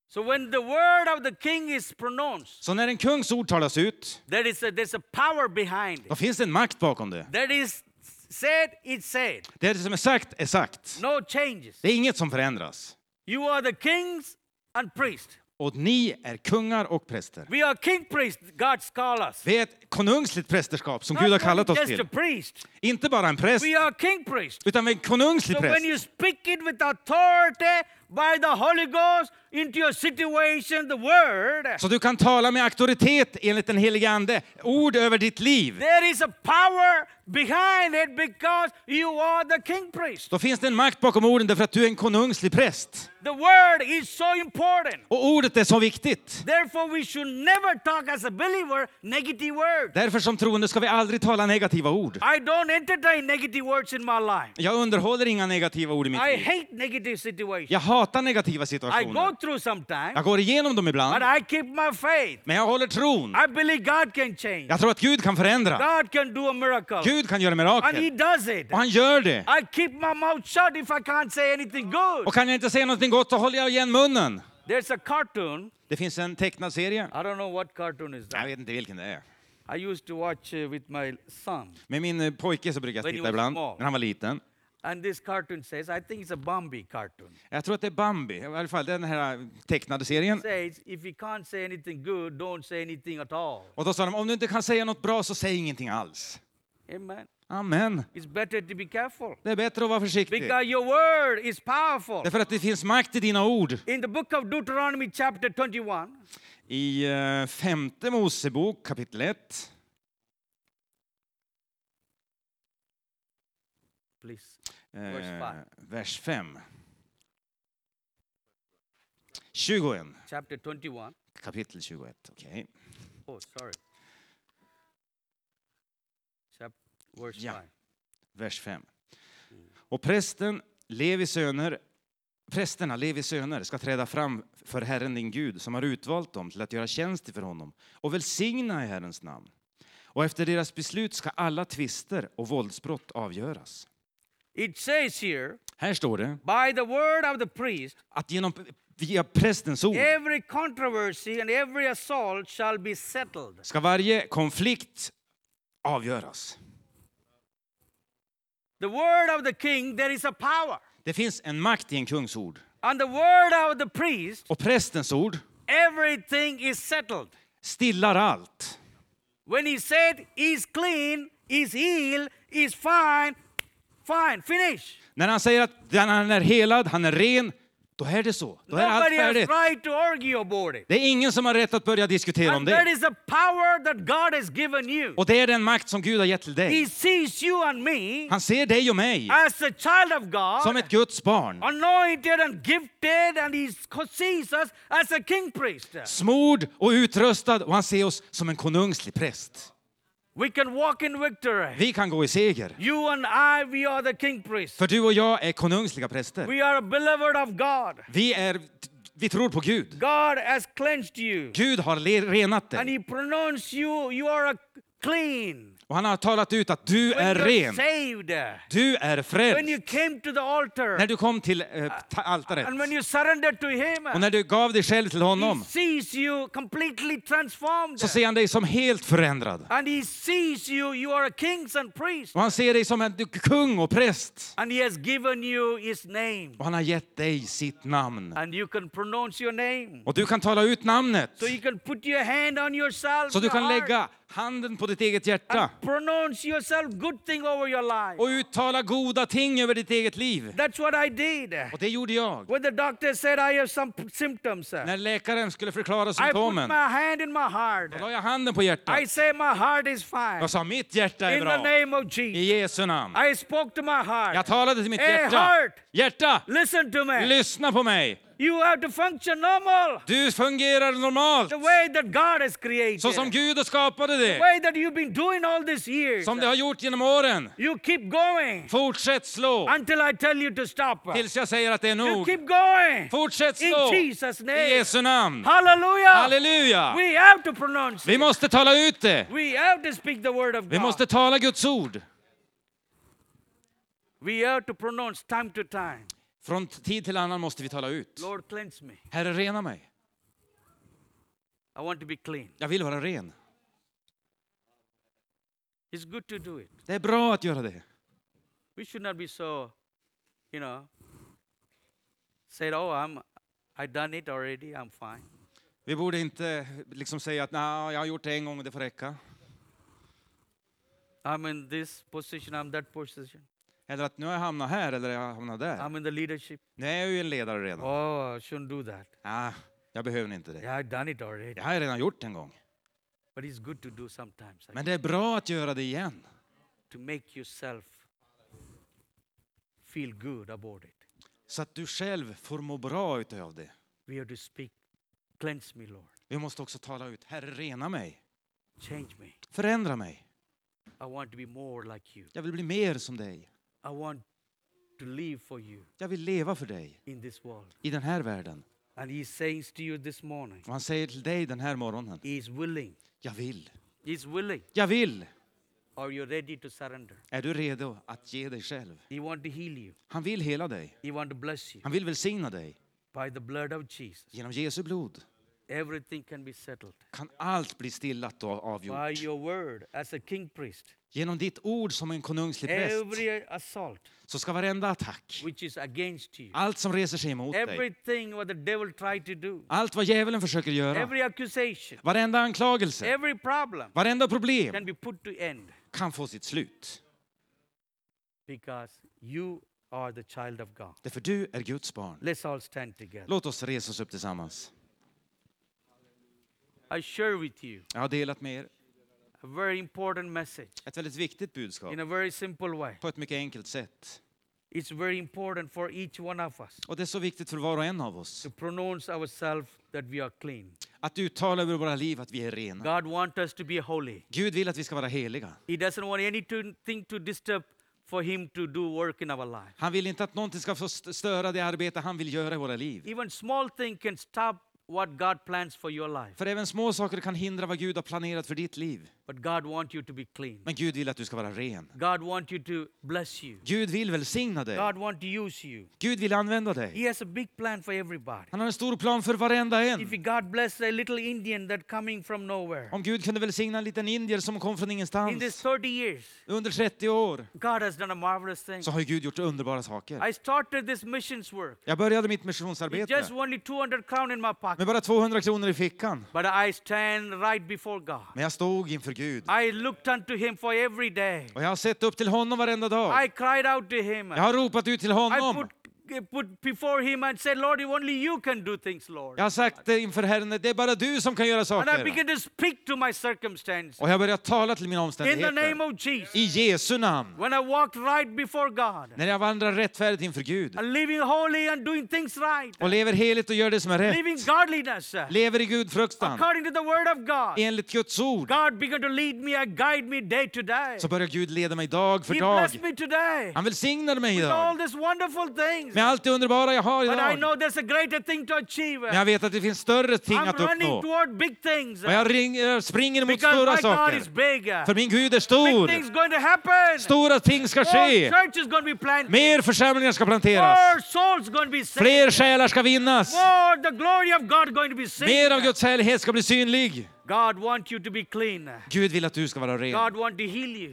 So when the word of the king is pronounced, Så när en kungs ord talas ut, there is a, there's a power behind då it. finns det en makt bakom det. That is said, it's said. Det som är sagt är sagt. No changes. Det är inget som förändras. You are the kings and priests. Och ni är kungar och präster. We are king priests, God's call us. Vi är ett konungsligt prästerskap som Not Gud har kallat oss till. priest. Inte bara en präst, We are king utan vi är en konungslig So when präst. you speak it with authority by the Holy Ghost into your situation, the word, Så du kan tala med auktoritet enligt den helige Ande. Ord över ditt liv. there is a power behind it because you are the king priest. Då finns det en makt bakom orden därför att du är en konungslig präst. The word is so important. Och ordet är så viktigt. Therefore, we should never talk as a believer negative words. Därför som troende ska vi aldrig tala negativa ord. I don't entertain negative words in my life. Jag underhåller inga negativa ord i mitt I liv. hate negative situations. Jag hatar negativa I situationer. go through sometimes, Jag går igenom dem but ibland, I keep my faith. men jag håller tron. I believe God can change. Jag tror att Gud kan förändra. God can do a miracle. Gud kan göra And He mirakel. does it. Och han gör det. I keep my mouth shut if I can't say anything good. Och kan jag inte säga någonting gott så håller jag igen munnen. There's a cartoon. Det finns en tecknad serie. I don't know what cartoon is Jag that. vet inte vilken det är. I used to watch uh, with my son. Med min eh, pojke så brukar jag he titta was ibland, small. när han var liten. And this cartoon says, I think it's a Bambi cartoon. Jag tror att det är Bambi, i alla fall den här tecknade serien. says, if you can't say anything good, don't say anything at all. Och då sa de, om du inte kan säga något bra så säg ingenting alls. Amen. Amen. It's better to be careful. Det är bättre att vara försiktig. Because your word is powerful. Därför att det finns makt i dina ord. In the book of Deuteronomy, chapter 21, I eh, femte Mosebok kapitel 1, please. eh, Vers five. vers 5. 21, Chapter 21. kapitel 21. Okej. Oh, sorry. Chap- verse Ja. 5. vers 5. Och prästen, Levi söner, prästerna, Levi söner, ska träda fram för Herren din Gud som har utvalt dem till att göra tjänst för honom och välsigna i Herrens namn. Och efter deras beslut ska alla tvister och våldsbrott avgöras. It says here, Här står det by the word of the priest, att genom, via prästens ord every controversy and every assault shall be settled. ska varje konflikt avgöras. The word of the king, there is a power. Det finns en makt i en kungs ord. And the word of the priest, Och prästens ord everything is settled. stillar allt. When he said he's clean, he's healed, he's fine, fine, finish. När han säger att han är helad, han är ren, då är det så. Då är allt Nobody has färdigt. right to argue about it. Det är ingen som har rätt att börja diskutera om that det. is the power that God has given you. Och det är den makt som Gud har gett till He dig. sees you and me Han ser dig och mig as a child of som God, ett Guds barn. anointed and gifted, and He sees us as a king priest. Smord och utrustad och han ser oss som en konungslig präst. We can walk in victory. Vi kan gå i seger. You and I, we are the king priests. För du och jag är konungsliga präster. We are beloved of God. Vi, är, vi tror på Gud. God has cleansed you. Gud har renat And dig. He pronounced you, you are a clean. Och han har talat ut att du är When you're ren. saved. Du är frälst. altar. När du kom till ta- altaret Him. och när du gav dig själv till honom så ser han dig som helt förändrad. You, you. Och han ser dig som en kung och präst. And he has given you his name. Och han har gett dig sitt namn. Och du kan tala ut namnet. So. Så du kan lägga handen på ditt eget hjärta pronounce yourself good thing over your life. och uttala goda ting över ditt eget liv. That's what I did. Och det gjorde jag. When the doctor said I have some symptoms, I När läkaren skulle förklara put symptomen, my hand in my heart. då la jag handen på I hjärtat. say my heart is fine. Jag sa mitt hjärta är In the bra. name of I Jesus. Jesu namn. I spoke to my heart. Jag talade till mitt Hey, hjärta. heart, Hjärta, listen to me. lyssna på mig. You have to function normal. Du fungerar normalt. The way that God has created. Så som Gud har skapade The det. way that you've been doing all these years. Som det har gjort genom åren. You keep going Fortsätt slå until I tell you to stop. tills jag säger att det är You nog. keep going. Fortsätt In slå Jesus' i name. Jesu namn. Hallelujah. Halleluja! We have to pronounce Vi måste tala ut det. We have to speak the word of Vi måste God. tala Guds ord. We have to pronounce time to time. Från tid till annan måste vi tala ut. Lord, cleanse me. Herre, rena mig. I want to be clean. Jag vill vara ren. It's good to do it. Det är bra att göra det. We should not be so, you know, said, oh, I'm, I done it already. I'm fine. Vi borde inte liksom säga att "Nja, jag har gjort det en gång och det får räcka. I'm in this position. I'm that position. Eller att nu har jag hamnat här eller jag har hamnat där. I'm in the leadership. Nu är jag ju en ledare redan. Oh, I shouldn't do that. Ja, jag behöver inte det. Yeah, I've done it already. Det har jag redan gjort en gång. But it's good to do sometimes. Men det är bra att göra det igen. to make yourself feel good about it. Så att du själv får må bra utav det. We have to speak, cleanse me, Lord. Vi måste också tala ut, Herre rena mig. Change me. Förändra mig. I want to be more like you. Jag vill bli mer som dig. I want to live for you Jag vill leva för dig in this world. i den här världen. And He says to you this morning, Och han säger till dig den här morgonen, He is willing. jag vill. He's willing. Jag vill. Are you ready to surrender? Är du redo att ge dig själv? He want to heal you. Han vill hela dig. He want to bless you. Han vill välsigna dig. By the blood of Jesus, Genom Jesu blod everything can be settled. kan allt bli stillat och By avgjort. your word as a king priest, Genom ditt ord som en konungslig präst every assault så ska varenda attack, which is against you, allt som reser sig emot dig, everything what the devil tried to do, allt vad djävulen försöker göra, every accusation, varenda anklagelse, every problem varenda problem can be put to end kan få sitt slut. because you are the child of God. Därför du är Guds barn. Let's all stand together. Låt oss resa oss upp tillsammans. I share with you Jag har delat med er a very important message ett väldigt viktigt budskap in a very simple way. på ett mycket enkelt sätt. It's very important for each one of us Och det är så viktigt för var och en av oss to pronounce ourselves that we are clean. att uttala över våra liv att vi är rena. God wants us to be holy. Gud vill att vi ska vara heliga. He doesn't want anything to disturb for him to do work in our life. Han vill inte att någonting ska få st- störa det arbete han vill göra i våra liv. Even small thing can stop what God plans for your life. För även små saker kan hindra vad Gud har planerat för ditt liv. But God wants you to be clean. Men Gud vill att du ska vara ren. God wants you to bless you. Gud vill välsigna dig. God wants to use you. Gud vill använda dig. He has a big plan for everybody. Han har en stor plan för varenda If en. God bless a little Indian that coming from nowhere, Om Gud kunde välsigna en liten indier som kom från in this ingenstans 30 years, under 30 år God has done a marvelous thing. så har Gud gjort underbara saker. I started this missions work. Jag började mitt missionsarbete just only 200 crown in my pocket. Med bara 200 kronor i fickan. But I stand right before God. Men jag stod inför Gud I looked unto him for every day. och jag har sett upp till honom varenda dag. I cried out to him. Jag har ropat ut till I honom. put, put before him and said, Lord, only you can do things, Lord. Jag har sagt inför Herren, det är bara du som kan göra And I saker. began to speak to my circumstance. Och jag har börjat tala till mina In the name omständigheter. of Jesus. I Jesu namn. When I walked right before God, När jag vandrar rättfärdigt inför Gud and living holy and doing things right, och lever heligt och gör det som är rätt. living godliness Lever i gudfruktan according to the word of God. enligt Guds ord. God began to lead me and guide me day to day. Så börjar Gud leda mig dag för He dag. blessed me today Han välsignar mig with all idag these wonderful things. Med allt det underbara jag har idag. Men jag vet att det finns större ting I'm att uppnå. Och jag ringer, springer mot stora saker. För min Gud är stor. Stora ting ska ske. Mer församlingar ska planteras. Fler själar ska vinnas. Mer av Guds härlighet ska bli synlig. Gud vill att du ska vara ren.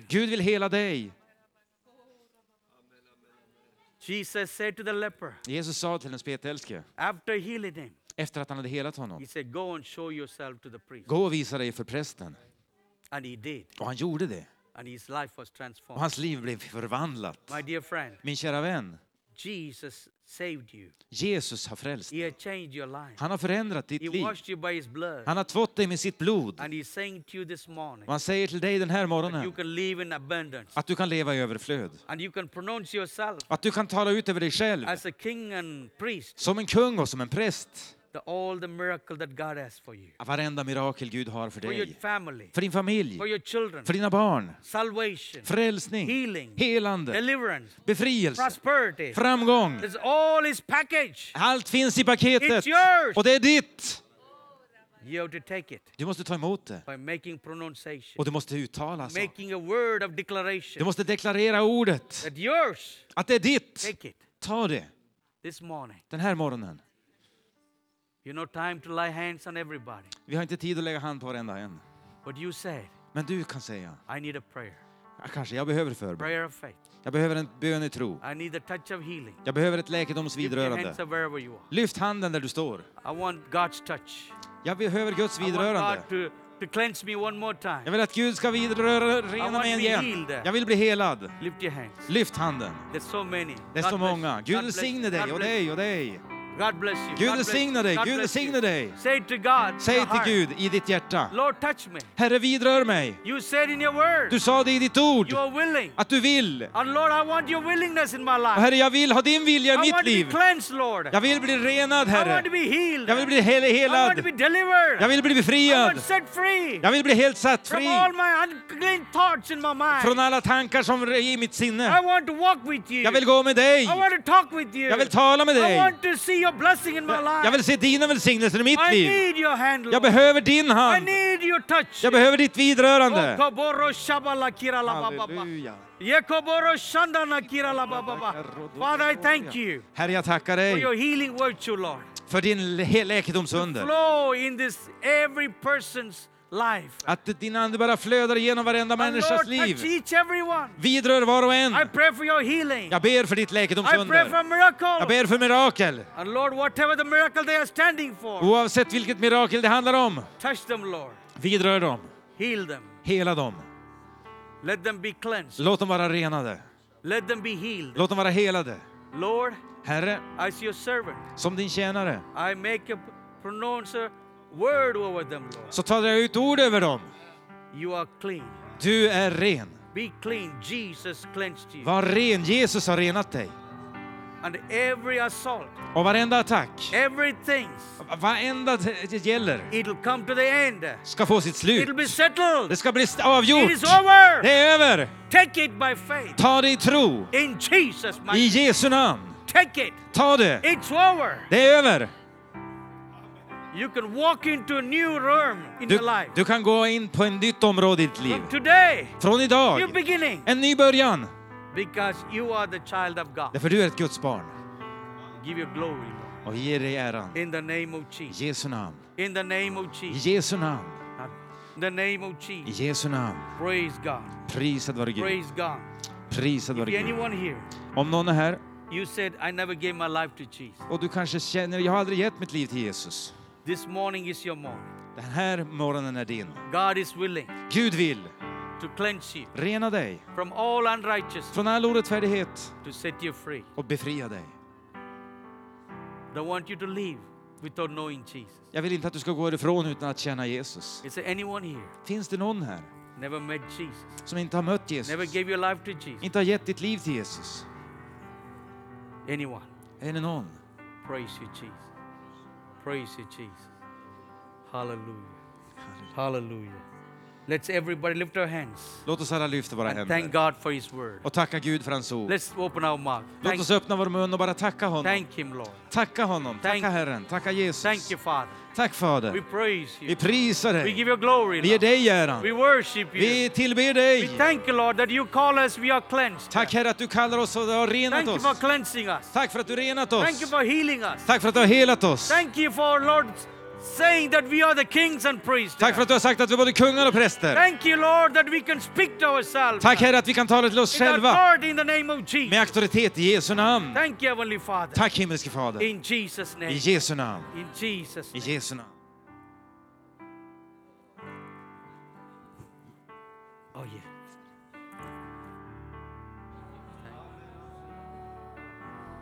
Gud vill hela dig. Jesus said to the leper Jesus sa till den spetälske, after healing him, efter att han hade helat he honom, said, Go and show yourself to the priest. gå och visa dig för prästen. And he did. Och han gjorde det. And his life was Och transformed. hans liv blev förvandlat. My dear friend, Min kära vän, Jesus saved you. Jesus har frälst. He has changed your life. Han har förändrat ditt He liv. washed you by his blood. Han har tvått dig med sitt blod. And he's saying to you this morning, Och han säger till dig den här you morgonen can live in abundance. att du kan leva i överflöd. And you can pronounce yourself Att du kan tala ut över dig själv as a king and priest som en kung och som en präst. The, all the miracle that God has for you, Varenda mirakel Gud har för for your dig. family, För din familj. for your children, För dina barn. salvation, Frälsning. healing, Helande. deliverance, Befrielse. prosperity. Framgång. It's all his package. Allt finns i paketet. It's yours. Och det är ditt. You have to take it Du måste ta emot det. by making pronunciation, Och du måste uttala så. making a word of Du declaration måste deklarera ordet. that yours. Att det är ditt. Take it Ta det. this morning. Den här morgonen. You know, time to lay hands on everybody. Vi har inte tid att lägga hand på varenda en. But you said, Men du kan säga, I need a prayer, ja, kanske jag behöver förbön. prayer of faith. Jag behöver en bön i tro. I need a touch of healing. Jag behöver ett Lift your hands läkedomsvidrörande. up wherever you are. Lyft handen där du står. I want God's touch. Jag behöver Guds I want vidrörande. God to, to cleanse me one more Jag time. vill att Gud ska vidröra, rena want mig to be igen. healed. Jag vill bli helad. Lift your hands. Lyft handen. There's so many. Det är God så bless många. you. Gud God bless you. välsigne dig och bless dig och dig. God bless you. Gud välsigne dig, Gud välsigne dig. Say to God, Säg till Gud i ditt hjärta, Lord, touch me. Herre vidrör mig. You said in your word, Du sa det i ditt ord, you are willing. att du vill. And Lord, I want your willingness in my Och life. Herre, jag vill ha din vilja i I mitt want to be liv. cleansed, Lord. Jag vill bli renad, I want Herre. to be healed. Jag vill bli hel I want to helad. be delivered. Jag vill bli I want befriad. set free Jag vill bli helt satt from fri all my unclean thoughts in my mind. från alla tankar som är i mitt I sinne. want to walk with you. Jag vill gå med dig. I want to talk with you. Jag vill tala med I dig. want to see your blessing in my life. Jag vill se dina välsignelser i mitt I liv. need your hand, Lord. Jag behöver din I hand. need your touch. Jag behöver ditt vidrörande. Halleluja. Father, I thank you Herre, jag tackar for your dig healing virtue, Lord. för din läkedomsunder. Flow in this every person's life. Att din ande bara flödar igenom varenda And människas Lord, liv. each everyone. Vidrör var och en. I pray for your healing. Jag ber för ditt läkedomsunder. Jag ber för mirakel. And Lord, whatever the miracle they are standing for, Oavsett vilket mirakel det handlar om. touch them, Lord. Vidrör dem. Heal them. Hela dem. Let them be cleansed. Låt dem vara renade. Let them be healed. Låt dem vara helade. Lord, Herre, as your servant, som din tjänare, I make a pronounce a word over them, Lord. så talar jag ut ord över dem. You are clean. Du är ren. Be clean. Jesus cleansed you. Var ren. Jesus har renat dig. And every assault, Och varenda attack, everything, varenda det gäller, it'll come to the end. ska få sitt It'll slut. be settled. Det ska bli st- It avgjort. is over. Det är över. Take it by faith. Ta det i tro. In Jesus' I Jesu namn. Take it. Ta det. It's over. Det är över. You can walk into a new realm in Du, your life. du kan gå in på ett nytt område i ditt liv. From today, Från new idag. beginning. En ny början. Because you are the child of God. Därför du är ett Guds barn. Give you glory, Lord. Och ge dig äran. In the name of I Jesus. Jesu namn. In the name of I Jesus. Jesu namn. In the name of I Jesus. Jesu namn. Praise God. Prisad vare Gud. Praise God. Prisad vare Gud. anyone here, Om någon är här you said, I never gave my life to Jesus. och du kanske känner, jag har aldrig gett mitt liv till Jesus. This morning is your morning. Den här morgonen är din. God is willing Gud vill to cleanse you rena dig from all unrighteousness, från all orättfärdighet to set you free. och befria dig. Don't want you to leave without knowing Jesus. Jag vill inte att du ska gå ifrån utan att känna Jesus. Is there anyone here Finns det någon här never met Jesus, som inte har mött never Jesus? gave your life to Jesus? Inte har gett ditt liv till Jesus? Anyone? Är det någon? Praise you, Jesus. Praise you, Jesus. Hallelujah. Hallelujah. Let's everybody lift our hands Låt oss alla lyfta våra and thank händer God for His word. och tacka Gud för hans ord. Let's open our mouth. Låt Thank, oss öppna vår mun och bara tacka honom. thank Him, Lord. Tacka honom, Thank- tacka Herren, tacka Jesus. Thank you, Father. Tack We Fader. praise Vi you. prisar We dig. give you glory. Vi ger Lord. dig äran. We worship you. Vi tillber We dig. thank you, Lord, that you call us, we are cleansed. Tack Herre att du kallar oss och har renat Thank you for oss. cleansing us. Tack för att du renat Thank you oss. for healing us. Tack för att du har helat oss. Thank you for, Lord, saying that we are the kings and priests. Tack för att du har sagt att vi är både kungar och präster. Thank you, Lord, that we can speak to ourselves. Tack Herre att vi kan tala till oss In själva authority in the name of Jesus. med auktoritet i Jesu namn. Thank you, Heavenly Father. Tack himmelske Fader. In Jesus' I name. Jesu namn. In Jesus' I name. Jesu namn.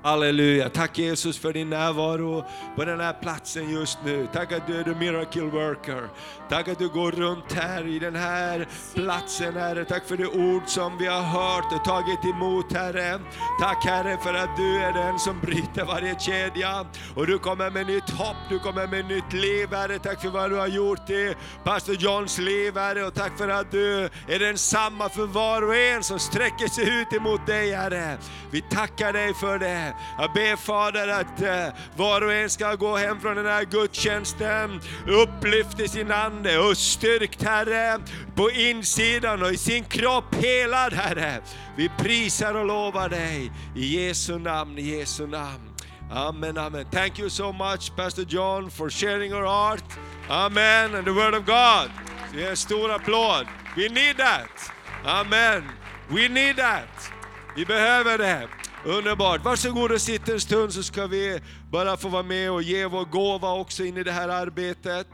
Halleluja. Tack Jesus för din närvaro på den här platsen just nu. Tack att du är the miracle worker. Tack att du går runt här i den här platsen Herre. Tack för det ord som vi har hört och tagit emot Herre. Tack Herre för att du är den som bryter varje kedja. Och du kommer med nytt hopp, du kommer med nytt liv Herre. Tack för vad du har gjort i pastor Johns liv Herre. Och tack för att du är densamma för var och en som sträcker sig ut emot dig Herre. Vi tackar dig för det. Jag ber Fader att eh, var och en ska gå hem från den här gudstjänsten upplyft i sin ande och styrkt Herre på insidan och i sin kropp helad Herre. Vi prisar och lovar dig i Jesu namn, i Jesu namn. Amen, amen. Thank you so much Pastor John for sharing your heart. Amen, and the word of God. Ge en stor applåd. We need that. Amen. We need that. Vi behöver det. Underbart. Varsågod och sitt en stund så ska vi bara få vara med och ge vår gåva också in i det här arbetet.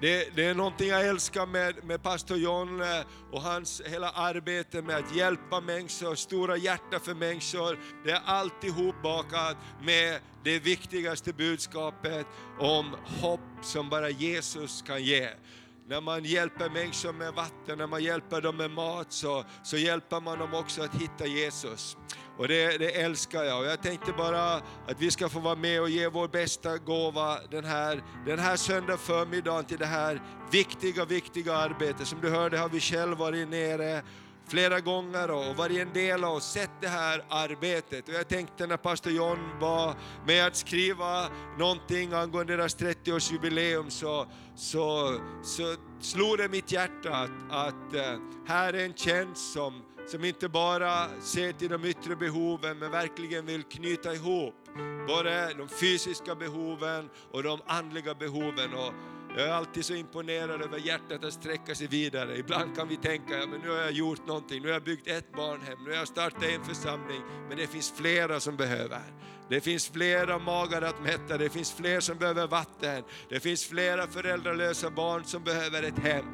Det, det är någonting jag älskar med, med pastor John eh, och hans hela arbete med att hjälpa människor, stora hjärta för människor. Det är alltihop bakat med det viktigaste budskapet om hopp som bara Jesus kan ge. När man hjälper människor med vatten, när man hjälper dem med mat, så, så hjälper man dem också att hitta Jesus. Och det, det älskar jag. Och jag tänkte bara att vi ska få vara med och ge vår bästa gåva den här, den här söndag förmiddagen till det här viktiga, viktiga arbetet. Som du hörde har vi själv varit nere flera gånger och varit en del av och sett det här arbetet. Och jag tänkte när pastor John var med att skriva någonting angående deras 30-årsjubileum så, så, så slog det mitt hjärta att, att eh, här är en tjänst som, som inte bara ser till de yttre behoven men verkligen vill knyta ihop både de fysiska behoven och de andliga behoven. Och jag är alltid så imponerad över hjärtat att sträcka sig vidare. Ibland kan vi tänka, ja, men nu har jag gjort någonting, nu har jag byggt ett barnhem, nu har jag startat en församling, men det finns flera som behöver. Det finns flera magar att mätta, det finns fler som behöver vatten, det finns flera föräldralösa barn som behöver ett hem.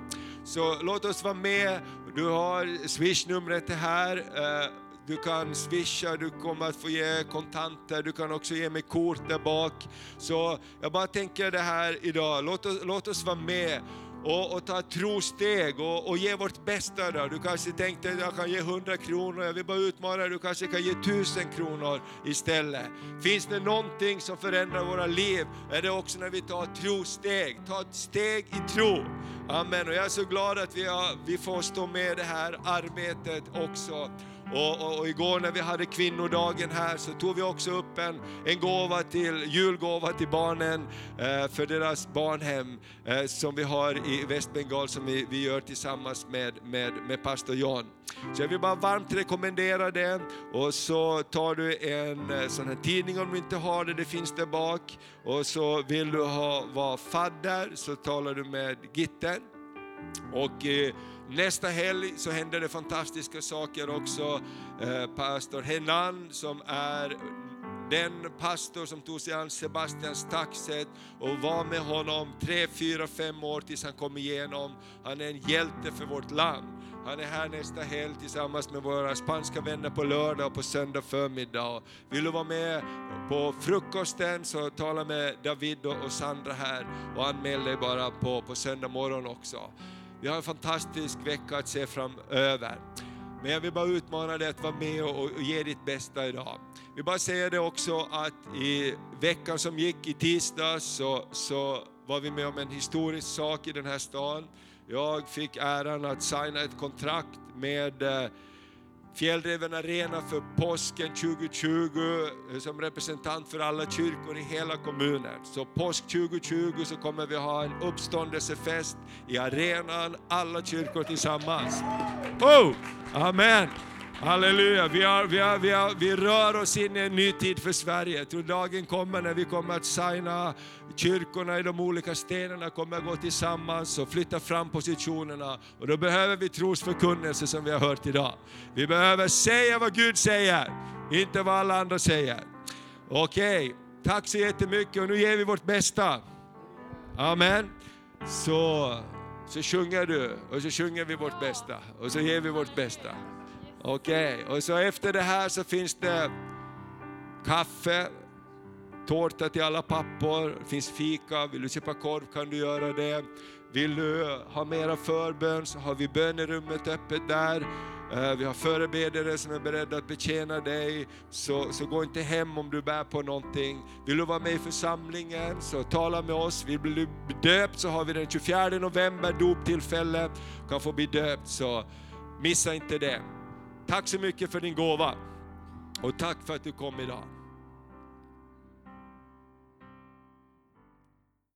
Så låt oss vara med, du har swishnumret här, eh, du kan swisha, du kommer att få ge kontanter, du kan också ge mig kort där bak. Så jag bara tänker det här idag, låt oss, låt oss vara med och, och ta trosteg och, och ge vårt bästa. Då. Du kanske tänkte att jag kan ge 100 kronor, jag vill bara utmana dig, du kanske kan ge 1000 kronor istället. Finns det någonting som förändrar våra liv är det också när vi tar trosteg, ta ett steg i tro. Amen. Och jag är så glad att vi, har, vi får stå med i det här arbetet också. Och, och, och, igår när vi hade kvinnodagen här så tog vi också upp en, en gåva till, julgåva till barnen eh, för deras barnhem eh, som vi har i Västbengal som vi, vi gör tillsammans med, med, med pastor John. Så jag vill bara varmt rekommendera det och så tar du en eh, sån här tidning om du inte har det, det finns där bak. Och så vill du ha, vara fadder så talar du med Gitten. Och eh, nästa helg så händer det fantastiska saker också. Eh, pastor Henan som är den pastor som tog sig an Sebastians taxet och var med honom tre, fyra, fem år tills han kom igenom. Han är en hjälte för vårt land. Han är här nästa helg tillsammans med våra spanska vänner på lördag och på söndag förmiddag. Vill du vara med på frukosten så tala med David och Sandra här och anmäl dig bara på, på söndag morgon också. Vi har en fantastisk vecka att se framöver. Men jag vill bara utmana dig att vara med och, och ge ditt bästa idag. Vi bara säger det också att i veckan som gick, i tisdags, så, så var vi med om en historisk sak i den här staden. Jag fick äran att signa ett kontrakt med eh, Fjällräven Arena för påsken 2020 eh, som representant för alla kyrkor i hela kommunen. Så påsk 2020 så kommer vi ha en uppståndelsefest i arenan, alla kyrkor tillsammans. Oh! Amen! Halleluja, vi, har, vi, har, vi, har, vi rör oss in i en ny tid för Sverige. Jag tror dagen kommer när vi kommer att signa kyrkorna i de olika städerna kommer att gå tillsammans och flytta fram positionerna. Och då behöver vi trosförkunnelse som vi har hört idag. Vi behöver säga vad Gud säger, inte vad alla andra säger. Okej, okay. tack så jättemycket och nu ger vi vårt bästa. Amen. Så, så sjunger du och så sjunger vi vårt bästa och så ger vi vårt bästa. Okej, okay. och så efter det här så finns det kaffe, tårta till alla pappor, det finns fika, vill du köpa korv kan du göra det. Vill du ha mera förbön så har vi bönerummet öppet där. Eh, vi har förebedjare som är beredda att betjäna dig, så, så gå inte hem om du bär på någonting. Vill du vara med i församlingen så tala med oss. Vill du bli döpt så har vi den 24 november doptillfälle, du kan få bli döpt så missa inte det. Tack så mycket för din gåva och tack för att du kom idag.